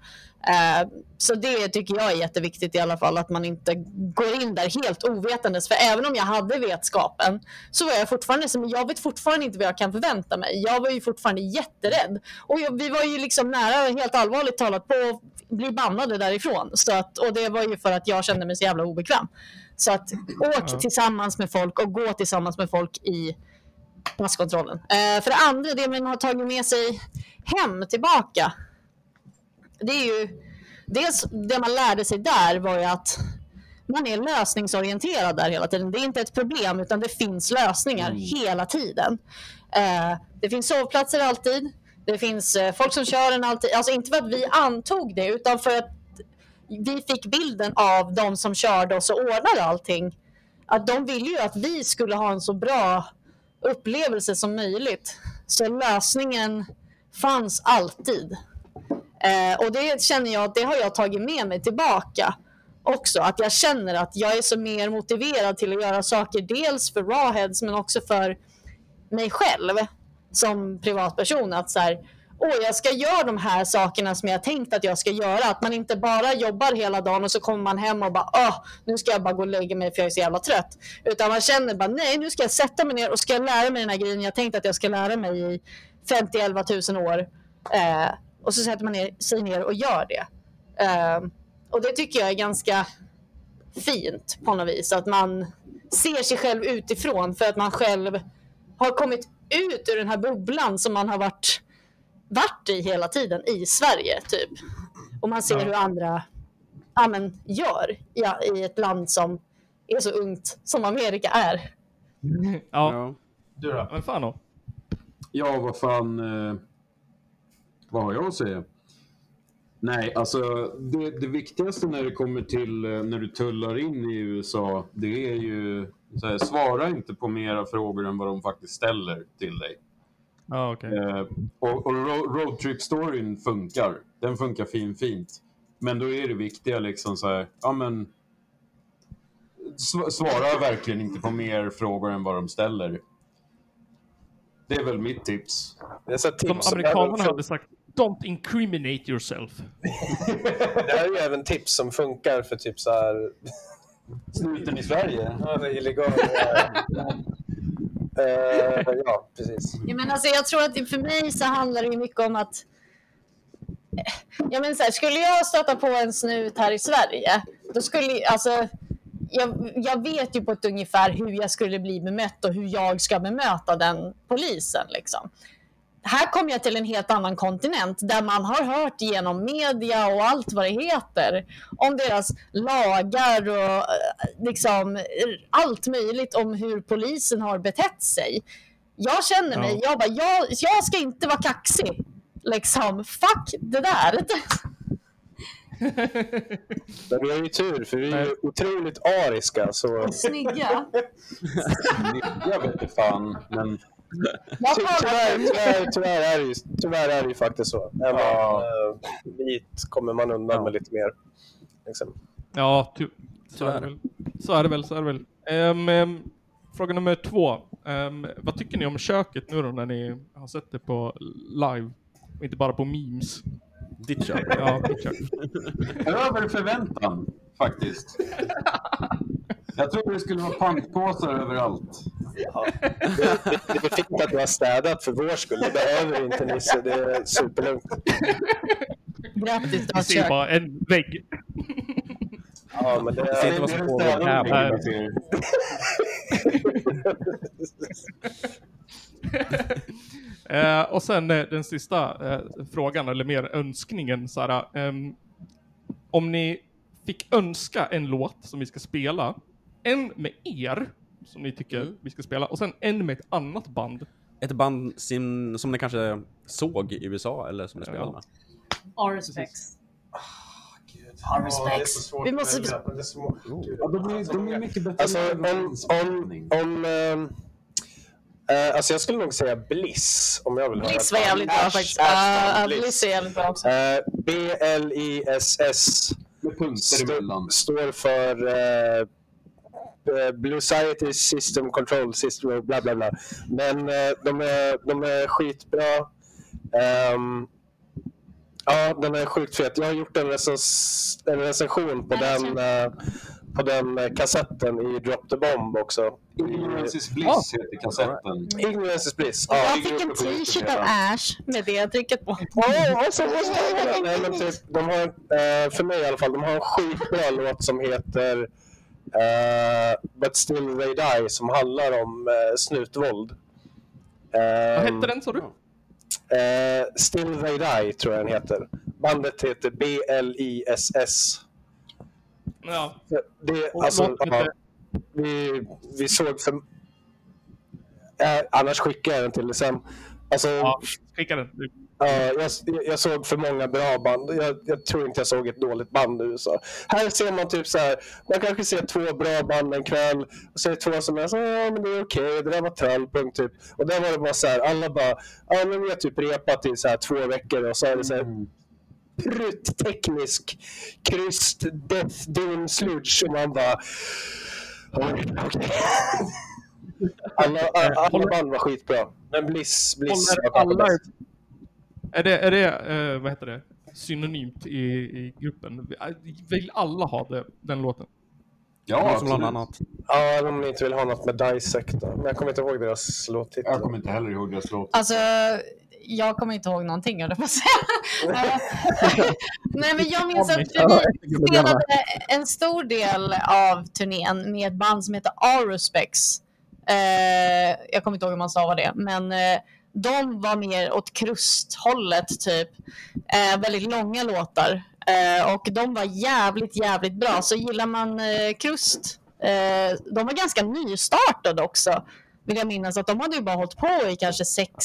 Eh, så det tycker jag är jätteviktigt i alla fall, att man inte går in där helt ovetandes. För även om jag hade vetskapen så var jag fortfarande som, jag vet fortfarande inte vad jag kan förvänta mig. Jag var ju fortfarande jätterädd. Och jag, vi var ju liksom nära, helt allvarligt talat, på att bli bannade därifrån. Så att, och det var ju för att jag kände mig så jävla obekväm. Så att åk tillsammans med folk och gå tillsammans med folk i passkontrollen. Eh, för det andra, det man har tagit med sig hem tillbaka. Det är ju dels det man lärde sig där var ju att man är lösningsorienterad där hela tiden. Det är inte ett problem utan det finns lösningar hela tiden. Eh, det finns sovplatser alltid. Det finns eh, folk som kör en alltid. Alltså inte för att vi antog det utan för att vi fick bilden av de som körde oss och ordnade allting. Att de ville ju att vi skulle ha en så bra upplevelse som möjligt. Så lösningen fanns alltid. Eh, och det känner jag att det har jag tagit med mig tillbaka också. Att jag känner att jag är så mer motiverad till att göra saker dels för rawheads men också för mig själv som privatperson. Att så här, åh, jag ska göra de här sakerna som jag tänkt att jag ska göra. Att man inte bara jobbar hela dagen och så kommer man hem och bara, åh, nu ska jag bara gå och lägga mig för jag är så jävla trött. Utan man känner bara, nej, nu ska jag sätta mig ner och ska lära mig den här grejen jag tänkt att jag ska lära mig i 50-11 000 år. Eh, och så sätter man ner, sig ner och gör det. Eh, och det tycker jag är ganska fint på något vis. Att man ser sig själv utifrån för att man själv har kommit ut ur den här bubblan som man har varit, varit i hela tiden i Sverige. typ. Och man ser Ja. hur andra ja, men, gör ja, i ett land som är så ungt som Amerika är. Ja, Ja. Du då? men fan då. Ja, vad fan... Eh, vad har jag att säga? Nej, alltså det, det viktigaste när det kommer till eh, när du tullar in i USA, det är ju så här, svara inte på mera frågor än vad de faktiskt ställer till dig. Ja, okej. Eh, och och ro- roadtrip-storyn funkar. Den funkar fin, fint. Men då är det viktiga liksom så här, ja men sv- svara verkligen inte på mer frågor än vad de ställer. Det är väl mitt tips. Det är tips som amerikanerna hade sagt, don't incriminate yourself. Det här är ju även tips som funkar för typ så här... Snuten i Sverige. Ja, det är illegal. eh, ja, precis. Ja, men alltså, jag tror att för mig så handlar det mycket om att eh, Ja, men så här, skulle jag stöta på en snut här i Sverige, då skulle alltså, jag, jag vet ju på ett ungefär hur jag skulle bli bemött och hur jag ska bemöta den polisen. Liksom. Här kommer jag till en helt annan kontinent där man har hört genom media och allt vad det heter om deras lagar och eh, liksom, allt möjligt om hur polisen har betett sig. Jag känner mig, jag bara, jag, jag ska inte vara kaxig. Liksom, fuck det där. Men vi har ju tur, för vi är ju otroligt ariska. Så... Snygga. Jag vet inte fan, men Tyvärr, tyvärr, tyvärr, är det ju, tyvärr är det ju faktiskt så. Även Ja. ja. vit kommer man undan med lite mer. Liksom. Ja, ty- så, är det väl. så är det väl. Så är det väl. Ehm, ehm, fråga nummer två. Ehm, vad tycker ni om köket nu då när ni har sett det på live? Och inte bara på memes. Ditt kök. Ja, kök. över förväntan faktiskt. Jag trodde det skulle vara pantpåsar överallt. Det, det, det är fint att du har städat för vår skull. Det behöver inte Nisse. Det är superlugnt. Grattis, du har kök. bara en vägg. Ja, men det, Det ser inte vad som pågår. Jävlar. Eh, och sen eh, den sista eh, frågan, eller mer önskningen. Så ehm, om ni fick önska en låt som vi ska spela, en med er, som ni tycker vi ska spela, och sen en med ett annat band. Ett band som, som ni kanske såg i USA eller som ni spelade med. Är så svårt Vi måste-. Ja, de, är, mycket bättre Alltså, om, om, om, eh, alltså jag skulle nog säga Bliss. Om jag vill höra Bliss var jävligt bra faktiskt. Band, Bliss är jävligt bra också. Eh, B-L-I-S-S Med punkter emellan. står för eh, Blue Society System Control System och bla bla bla. Men eh, de, är, de är skitbra. Ehm, ja, den är sjukt fet. Jag har gjort en, recens, en recension på den, på den eh, kassetten i Drop the Bomb också. Ignorance is bliss heter kassetten. Ignorance is bliss. Jag Ja. fick en t-shirt av Ash med det trycket på. Åh, och så- och så- Nej, men typ, de har, eh, för mig i alla fall, de har en skitbra låt som heter eh, But Still They Die som handlar om eh, snutvåld. Vad hette den sa du? eh, Still They Die tror jag den heter. bandet heter BLISS. Ja. Det, alltså, ja, vi, vi såg för... Äh, annars skickar jag den till dig sen. Alltså, ja, skicka den. Ja, jag, jag såg för många bra band. Jag, jag tror inte jag såg ett dåligt band i USA. Här ser man typ så här, man kanske ser två bra band en kväll och så är det två som är så ja men det är okej, det där var trallpunkt typ. Och där var det bara så här, alla bara, ja men vi har typ repat i så här två veckor och så är det så här prutt-teknisk kryst, death, doom, sludge och man bara, okej. Alla, alla, alla band var skitbra. Men Bliss, Bliss Håller alla. Är det, är det eh, vad heter det, synonymt i, i gruppen? Vill alla ha det, den låten? Ja, som bland absolut. annat. Ja, om ni inte vill ha något med Dissect. Men jag kommer inte ihåg deras låttitel. Jag kommer inte heller ihåg deras låt. Alltså, jag kommer inte ihåg någonting, jag på Nej, men jag minns att vi spelade en stor del av turnén med ett band som heter Aerospex. Eh, jag kommer inte ihåg hur man stavar det, men eh, de var mer åt krusthållet, typ. Eh, väldigt långa låtar. Och de var jävligt, jävligt bra. Så gillar man krust, de var ganska nystartade också, vill jag minnas. Att de hade ju bara hållit på i kanske sex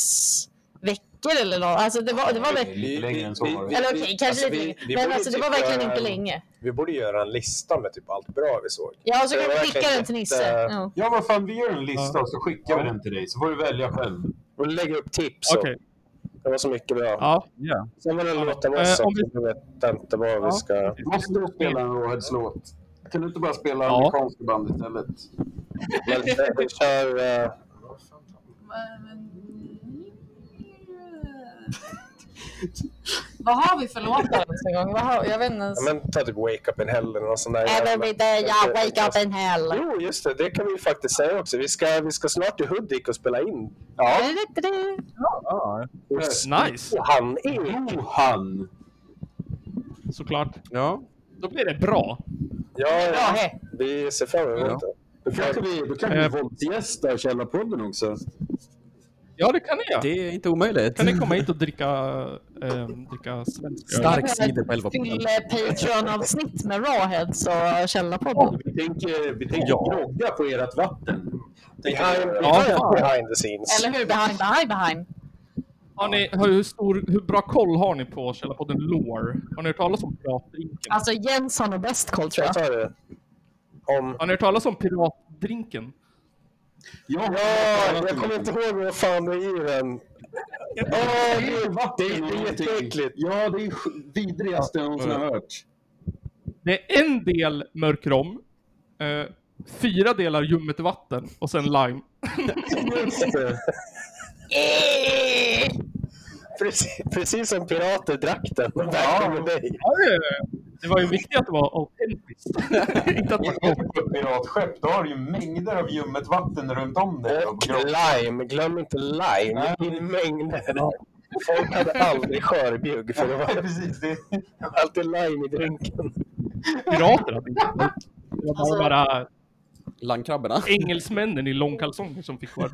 veckor eller något. Alltså det var, det var verkligen... Lite längre än så var det. Eller okej, kanske alltså, lite vi- längre. vi Men alltså det var typ verkligen göra inte länge. Vi borde göra en lista med typ allt bra vi såg. Ja, och så kan var vi skicka verkligen den till Nisse. jätte- Ja. Ja, vad fan, vi gör en lista och så skickar vi den till dig. Så får du välja själv. Och lägga upp tips. Okej. och Det var så mycket bra. Ja. Ja. Sen var det en låt av Eh, oss också. vi- Jag vet inte vad vi ska... Måste du spela en Rawheads-låt? Kan du inte bara spela Ja. amerikanska band istället? Men vi kör... Vad har vi för låtar ens en gång? Vad har, jag vet inte ens. ja, men ta typ Wake Up In Hell eller något sånt där. Every day I wake up in hell. Jo, just det. Det kan vi faktiskt säga också. Vi ska, vi ska snart till Hudik och spela in. Ja. Nice, Och han är... Johan! såklart. Ja. Då blir det bra. Ja, Ja, ja. hej. Vi ser fram emot det. Då kanske vi, då kan vi Eh. våldsgästa Källarpodden också. Ja, det kan ni göra. Det är inte omöjligt. Kan ni komma hit och dricka, eh, dricka svensk? Stark cider på 11 Till Patreon-avsnitt med Rawheads och Källarpodden. Vi tänker, vi tänker Ja. grogga på ert vatten. Behind, Ja, fan. behind the scenes. Eller hur? Behind, behind, behind. Har ni, hur, stor, hur bra koll har ni på Källarpodden Lore? Har ni hört talas om piratdrinken? Alltså Jens har nog bäst koll tror Jag jag. tar det. Om... Har ni hört talas om piratdrinken? Ja, Ja, jag kommer inte ihåg vad fan det är i den. Ja, det, det, det är jätteäckligt. Ja, det är vidrigaste jag någonsin har hört. Det är en del mörk rom, eh, fyra delar ljummet vatten och sen lime. Just det. Precis, precis som pirater drack den. In the day. Ja, det, det var ju viktigt att det var autentiskt. Inte att man På ett piratskepp, då har du ju mängder av ljummet vatten runt om dig. Och lime. Glöm inte lime. I mängder. Folk hade aldrig skörbjugg för det var Precis, det alltid lime i drinken. pirater hade inte Det var Alltså- bara, Landkrabborna. engelsmännen i långkalsonger som fick vara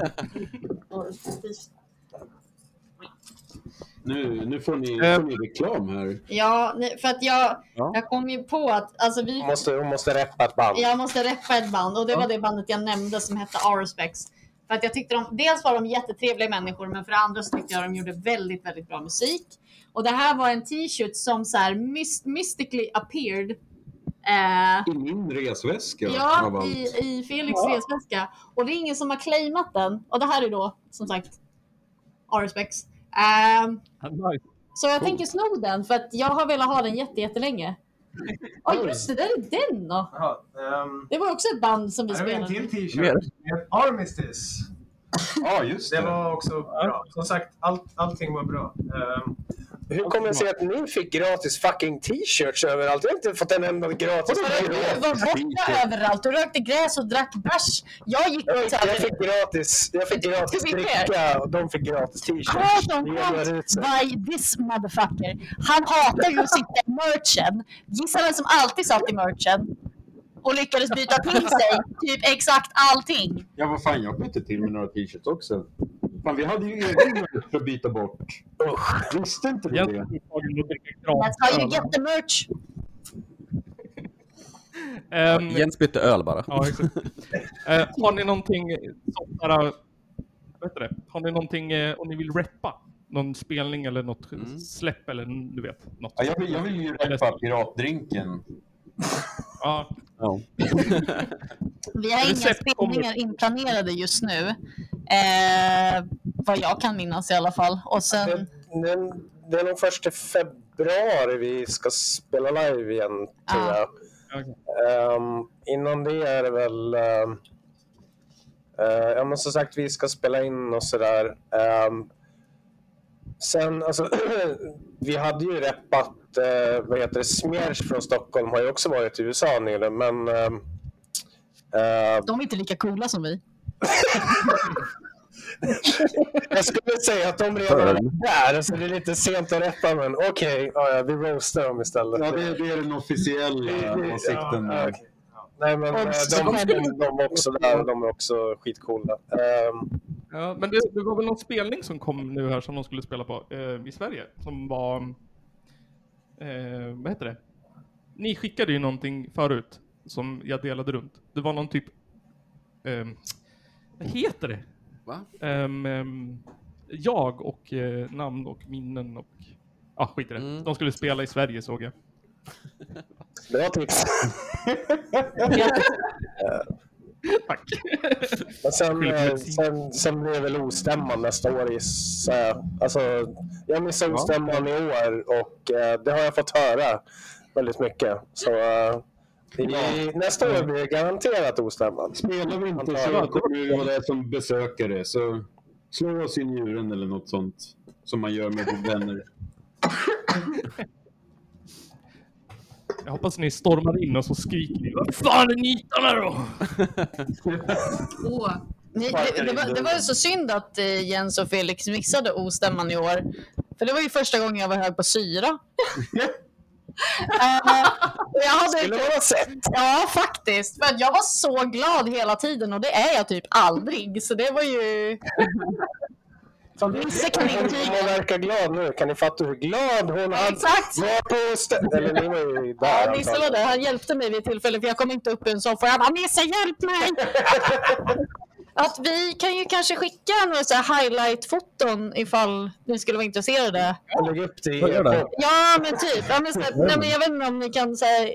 Nu, nu får, ni, Eh. får ni reklam här. Ja, för att jag, Ja. jag kom ju på att alltså vi, Hon måste, hon måste reppa ett band. jag måste reppa ett band och det var det bandet jag nämnde som hette Aerospex. För att jag tyckte de, dels var de jättetrevliga människor men för det andra så tyckte jag de gjorde väldigt, väldigt bra musik. Och det här var en t-shirt som så här myst, mystically appeared eh, I min resväska. Ja, i, i Felix resväska. Och det är ingen som har claimat den. Och det här är då, som sagt, Arespex. Um, nice. Så jag tänker sno den, för att jag har velat ha den jätte, jättelänge. Ja, just det, där är den då. Jaha, ehm, Det var också ett band som vi här har vi en spelade. till t-shirt. med Armistice. Ja, just det. Det var också bra. Som sagt, allt, allting var bra. Ehm, Hur kommer det sig att ni fick gratis fucking t-shirts överallt? Jag har inte fått en enda gratis Du var borta överallt. Du rökte gräs och drack bärs. Jag gick Jag jag fick gratis, jag fick gratis dricka och de fick gratis t-shirts. By this motherfucker. Han hatar ju att sitta i merchen. Gissa vem som alltid satt i merchen? Och lyckades byta till sig typ exakt allting. Ja, vad fan, jag bytte till med några t-shirts också. Fan, vi hade ju egen för att byta bort. Usch. Visste inte du Jens det? how you gratis get the merch. Ehm, Jens bytte öl bara. Ja, exakt. Eh, har ni någonting sånt där, vad heter det? Har ni någonting eh, om ni vill reppa? Någon spelning eller något Mm. släpp eller n- du vet? Något. Ja, jag, vill, jag vill ju reppa piratdrinken. Ja, Ja. Vi har inga spelningar inplanerade just nu. Eh, vad jag kan minnas i alla fall. Och Det, sen, det, det är nog först i februari vi ska spela live igen, tror Ja. jag. okej. Ehm, innan det är det väl... ehm, eh, ja, men som sagt, vi ska spela in och sådär. Um, sen, alltså, vi hade ju reppat, uh, vad heter det, Smers från Stockholm har ju också varit i USA nyligen, men... ehm, eh, de är inte lika coola som vi. jag skulle säga att de redan är där, så det är lite sent att reppa, men okej, ja, ja, vi roastar dem istället. Ja, det, det är den officiella åsikten. Ja, där. Nej, men eh, de, de, de också där. De är också skitcoola. Ehm, Ja, men det, det var väl någon spelning som kom nu här som de skulle spela på eh, i Sverige. Som var... Eh, vad heter det? Ni skickade ju någonting förut som jag delade runt. Det var någon typ... ehm, vad heter det? Va? Ehm, ehm, jag och eh, namn och minnen och... Ja, ah, skit i det. Mm. De skulle spela i Sverige såg jag. Bra tips. Tack. Men sen, eh, sen, sen blir det väl ostämman nästa år. jag. Alltså, jag missade ostämman i år och eh, det har jag fått höra väldigt mycket. Så eh, i, nästa år blir det garanterat ostämman. Spelar vi inte så kommer vi vara där som besökare. Så slå oss i njuren eller något sånt. Som man gör med vänner. Jag hoppas ni stormar in och så skriker ni Vad fan är nitarna då? Ni, det, det, var, det var ju så synd att eh, Jens och Felix missade ostämman i år. För det var ju första gången jag var hög på syra. Och jag hade Skulle man ha sett. Ja, faktiskt. För jag var så glad hela tiden och det är jag typ aldrig. Så det var ju... Nisse kan Hon, hon intyga. verkar glad nu. Kan ni fatta hur glad hon hade Exakt. var på Eller ni var ju där. Ja, Nisse var där. Han hjälpte mig vid ett tillfälle för jag kom inte upp ur en soffa. Jag bara, Nisse hjälp mig! Att vi kan ju kanske skicka några så här highlight-foton ifall ni skulle vara intresserade. Lägg upp det i. Ja, men typ. Ja, men, så, nej, men jag vet inte om ni kan säga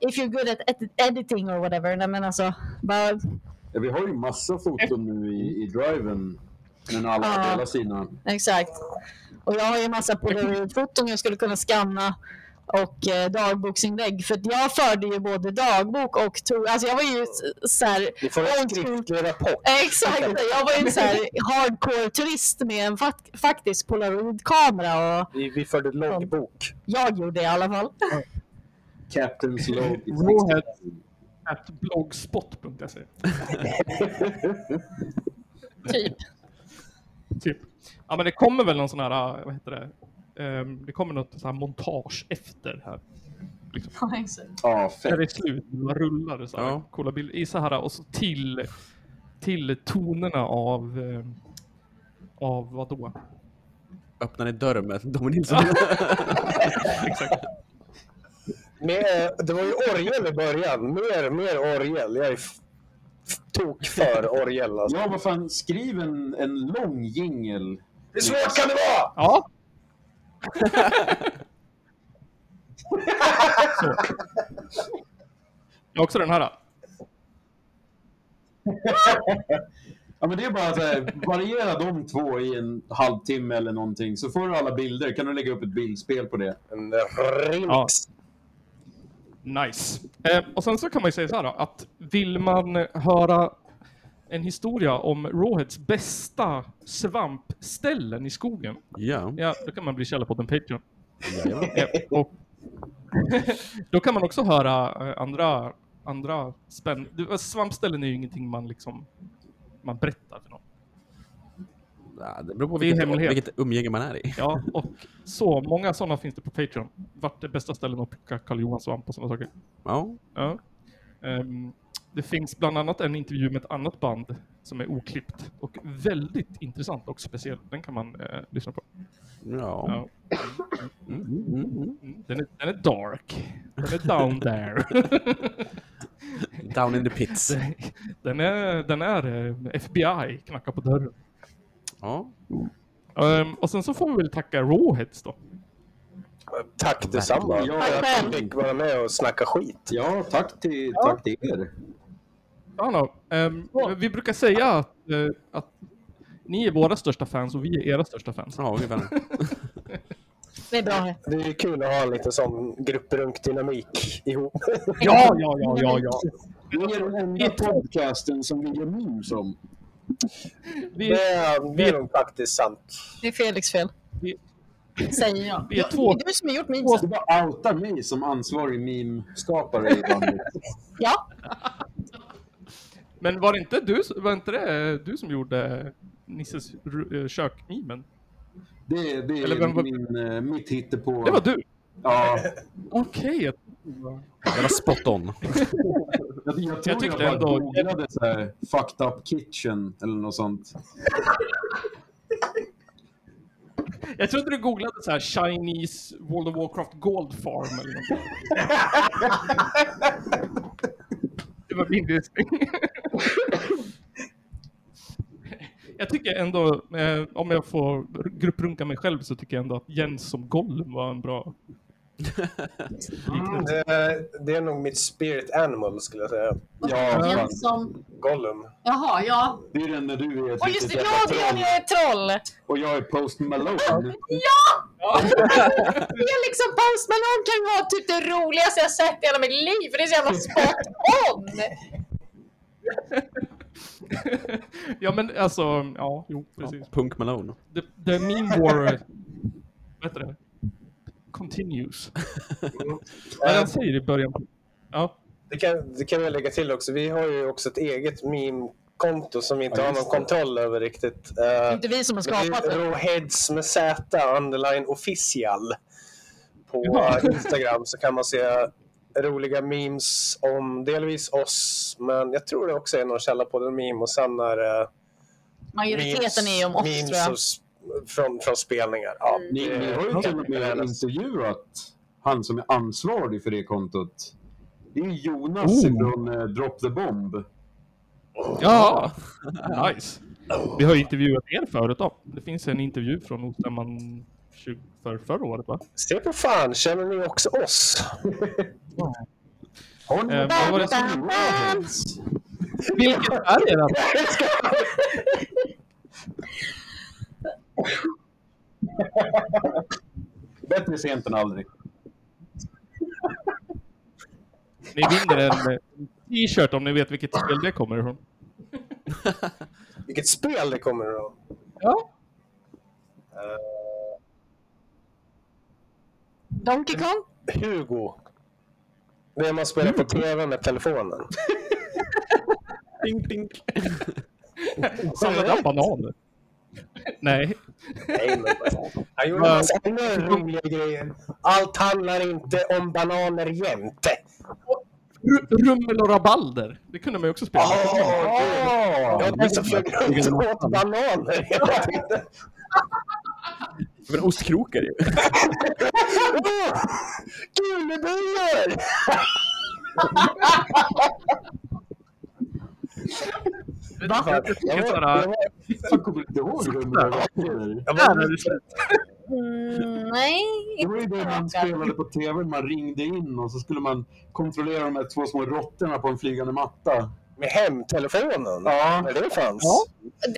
if you're good at ed- editing or whatever. Nej, men alltså, bara, Ja, vi har ju massa foton nu i, i driven. Men alla Ja. delar sina. exakt. Och jag har ju massa polaroidfoton jag skulle kunna scanna och eh, dagboksinlägg. För jag förde ju både dagbok och tog, alltså jag var ju så här, Vi får en skriftlig rapport. Exakt, jag var ju en så här hardcore turist med en fak- faktisk polaroidkamera och Vi, vi förde loggbok. jag gjorde det i alla fall. Captain's log. At blogspot.se Typ. Typ. Ja men det kommer väl någon sån här, äh, vad heter det? Ehm, det kommer något sån här montage efter här. Ja, exakt. Ja, När fett. det är slut, man rullar så här, Ja. coola bilder i så här och så till, till tonerna av, eh, av vad då? Öppnar ni dörren med Tommy Nilsson? Exakt. Med, det var ju orgel i början. Mer, mer orgel. Jag är tok för orgel. Alltså. Ja, vad fan. Skriv en, en lång jingel. Hur svårt kan det vara? Ja. så. Jag har också den här. Ja, men det är bara så här, variera de två i en halvtimme eller någonting. Så får du alla bilder. Kan du lägga upp ett bildspel på det? En remix. Nice. Eh, och sen så kan man ju säga så här då, att vill man höra en historia om Rawheads bästa svampställen i skogen, ja. ja, då kan man bli källa på den Patreon. Eh, och då kan man också höra eh, andra, andra spännande... Svampställen är ju ingenting man liksom man berättar för någon. Det beror på Det är vilket, hemlighet. vilket umgänge man är i. Ja, och så många sådana finns det på Patreon. Vart är bästa ställen att plocka Karl Johan svamp och sådana saker. Ja. Ja. Ehm, det finns bland annat en intervju med ett annat band som är oklippt och väldigt intressant och speciell. Den kan man eh, lyssna på. Ja. Ja. Mm, mm, mm. Den, är, den är dark. Den är down there. Down in the pits. Den är, den är eh, FBI, knackar på dörren. Ja. Ehm, och sen så får vi väl tacka Rawheads då. Tack detsamma. Ja, För att jag fick vara med och snacka skit. Ja, tack till, tack till er. Ja. Ehm, vi brukar säga att, eh, att ni är våra största fans och vi är era största fans. Ja, ungefär. Det är bra. Det är kul att ha en liten sån grupprunkdynamik ihop. Ja, ja, ja, ja, ja. Det är den enda podcasten som vi gör memes om. Vi, Det är, det är nog faktiskt sant. Det är Felix fel. Vi- Säger jag. vi är två- Det är du som har gjort memesen. Du bara outar mig som ansvarig meme-skapare i bandet. Ja. men var det inte du, var inte det du som gjorde Nisses eh, kök-memen? Det, det Eller vem är var- min, eh, mitt hittepå. Det var du? Ja, Okej. jag- Det var spot on. jag, jag Jag jag, tyckte bara ändå- googlade så här, fucked up kitchen eller något sånt. Jag trodde du googlade så här Chinese World of Warcraft Gold Farm eller något. Det var min gissning. Jag tycker ändå, eh, om jag får grupprunka mig själv så tycker jag ändå att Jens som Gollum var en bra... Mm, det, är- det är nog mitt spirit animal skulle jag säga. Ja, som... Gollum. Jaha, ja. Det är den när du är Och just det, ja, det är jag troll är troll. och jag är Post Malone. Ja! Det är liksom Post Malone kan vara typ det roligaste jag sett i hela mitt liv. För det är så jävla spot on. ja men alltså, ja, jo precis. Punk Malone. The, the meme war, vad heter det? Continues. Vad den säger i början. Ja. Det kan, det kan vi lägga till också. Vi har ju också ett eget meme-konto som vi inte Ja, har någon det. kontroll över riktigt. Det är inte vi som har är skapat det. Rawheads med Z, underline official. På Ja. Instagram så kan man se roliga memes om delvis oss, men jag tror det också är någon källa på den meme och sen är det Majoriteten är ju om oss memes tror jag. Från, från spelningar. Ja, Ni, det- ni har ju till och med intervjuat han som är ansvarig för det kontot. Det är Jonas Oh. från eh, Drop the Bomb. Ja, nice. Vi har ju intervjuat er förut då. Det finns en intervju från Ostämman 20 för förra året va? Se på fan, känner ni också oss? Har ni Eh, vad var det som... Vilket är era? Bättre sent än aldrig. Ni vinner en eh, t-shirt om ni vet vilket spel det kommer ifrån. Vilket spel det kommer då? Ja. Donkey Kong? Hugo. Det man spelar på tv med telefonen. Ding, ding. Samlar han bananer? Nej. Nej, men han gjorde massa andra roliga grejer. Allt handlar inte om bananer jämte. R- Rummel och rabalder. Det kunde man ju också spela. Åh, Jag är så förgrund åt bananer hela tiden. Men ostkrokar ju. Åh, Gulebullar! Va? Jag tycker såhär... Jag kommer inte ihåg Rummel och Rabalder. Jag Där var- det slut. Mm, nej, Det var ju det man spelade på tv. Man ringde in och så skulle man kontrollera de här två små råttorna på en flygande matta. Med hemtelefonen? Ja. Det fanns? Ja.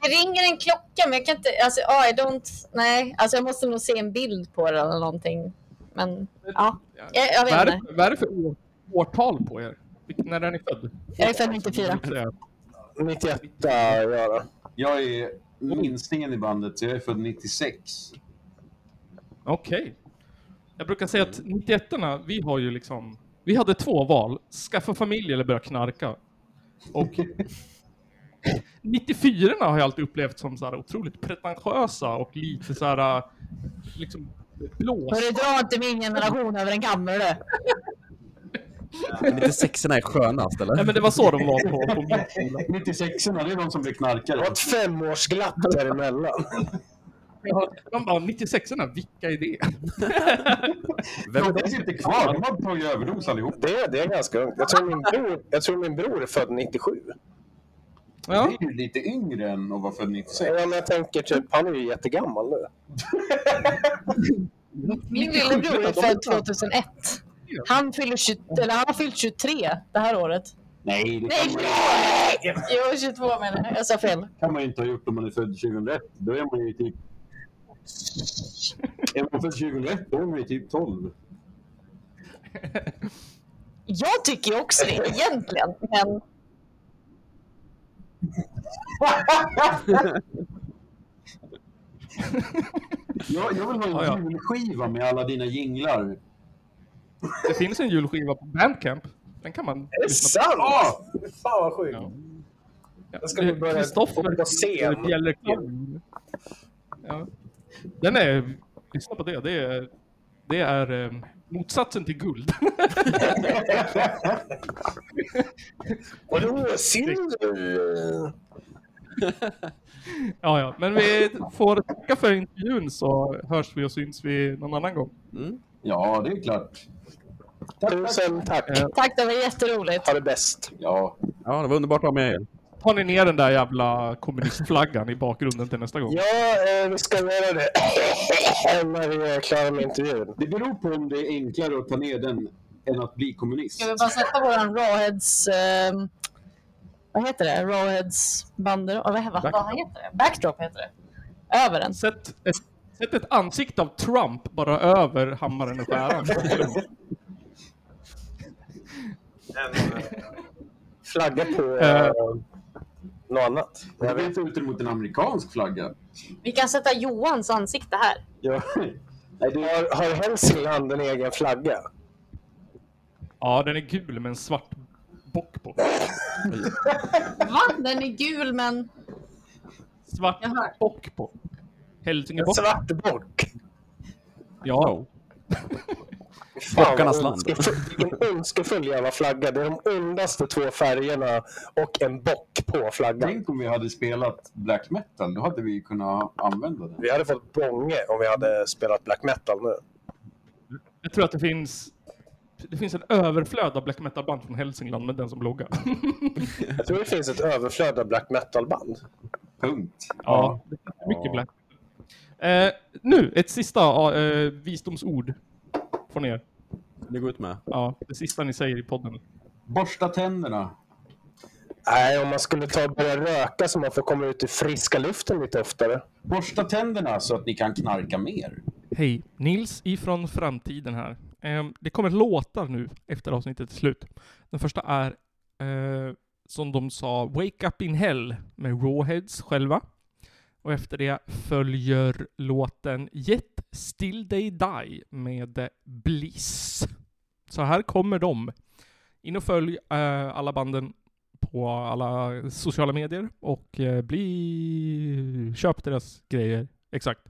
Det ringer en klocka men jag kan inte, alltså I don't, nej, alltså jag måste nog se en bild på det eller någonting. Men ja, jag, jag Vad är, vet inte. det, vad är det för år, årtal på er? När är ni född? Jag är född 94. 91 ja då. Jag är minstingen i bandet, så jag är född 96. Okej. Jag brukar säga att 91 vi har ju liksom... Vi hade två val. Skaffa familj eller börja knarka. Och 94 har jag alltid upplevt som så här otroligt pretentiösa och lite så här liksom blås. Hörru, dra inte min generation över en kam, hörru. Men inte sexorna är skönast Nej eller? men det var så de var på, på min skola. 96 det är de som blir Det knarkare. var ett femårsglapp däremellan. De bara 96 erna vilka är det? Vem är De finns inte kvar, de har tagit överdos allihop. Det, det är ganska ungt. Jag tror min bror, jag tror min bror är född 97. Ja, Det är ju lite yngre än att vara född 96. Ja, men jag tänker typ, han är ju jättegammal nu. Min lillebror är född 2001. Han, fyller 20, eller han har fyllt 23 det här året. Nej, det Nej, kan man, 22! Jo, 22 menar jag. Jag sa fel. kan man ju inte ha gjort om man är född 2001. Då är man ju typ... Är man född 2001, då är man ju typ 12. Jag tycker ju också det egentligen, men Jag, jag vill ha en Ja, ja. julskiva med alla dina jinglar. Det finns en julskiva på Bandcamp. Den kan man Är det lyssna på. sant? Fan vad sjukt. Ja. Ja. Ska vi börja på scen. Ja. Den är, lyssna på det, det är, det är eh, motsatsen till guld. Vadå, silver? ja, ja, men vi får tacka för intervjun så hörs vi och syns vi någon annan gång. Mm. Ja, det är klart. Tusen tack. Eh, tack, det var jätteroligt. Ha det bäst. Ja, Ja, det var underbart att ha med er. Tar ni ner den där jävla kommunistflaggan i bakgrunden till nästa gång? Ja, eh, vi ska göra det när vi är klara med intervjun. det beror på om det är enklare att ta ner den än att bli kommunist. Ska vi bara sätta våran Rawheads... ehm, vad heter det? Rawheads bander... Vad, vad, vad heter det? Backdrop heter det. Över den. Sätt ett, sätt ett ansikte av Trump bara över hammaren och skäran. En, eh, Flagga på eh, något annat. Jag vet. ut mot en amerikansk flagga. Vi kan sätta Johans ansikte här. Ja. Nej, det Har, har Hälsingland en egen flagga? Ja, den är gul med en svart bock på. Va? Den är gul men... Svart bock på. En Hälsingebock. svart bock? Ja. Bockarnas land. Vilken önskefull jävla flagga. Det är de ondaste två färgerna och en bock på flaggan. Tänk om vi hade spelat black metal, då hade vi kunnat använda den. Vi hade fått bånge om vi hade spelat black metal nu. Jag tror att det finns det finns en överflöd av black metal-band från Hälsingland med den som logga. Jag tror det finns ett överflöd av black metal-band. Punkt. Ja, det finns mycket black eh, Nu, ett sista eh, visdomsord från er. Det går ut med. Ja, det sista ni säger i podden. Borsta tänderna. Nej, om man skulle ta och börja röka så man får komma ut i friska luften lite oftare. Borsta tänderna så att ni kan knarka mer. Hej, Nils ifrån framtiden här. Ehm, det kommer låtar nu efter avsnittet är slut. Den första är, eh, som de sa, Wake Up In Hell med Rawheads själva. Och efter det följer låten Jet, Still They Die med Bliss. Så här kommer de. In och följ eh, alla banden på alla sociala medier och eh, bli... köp deras grejer. Exakt.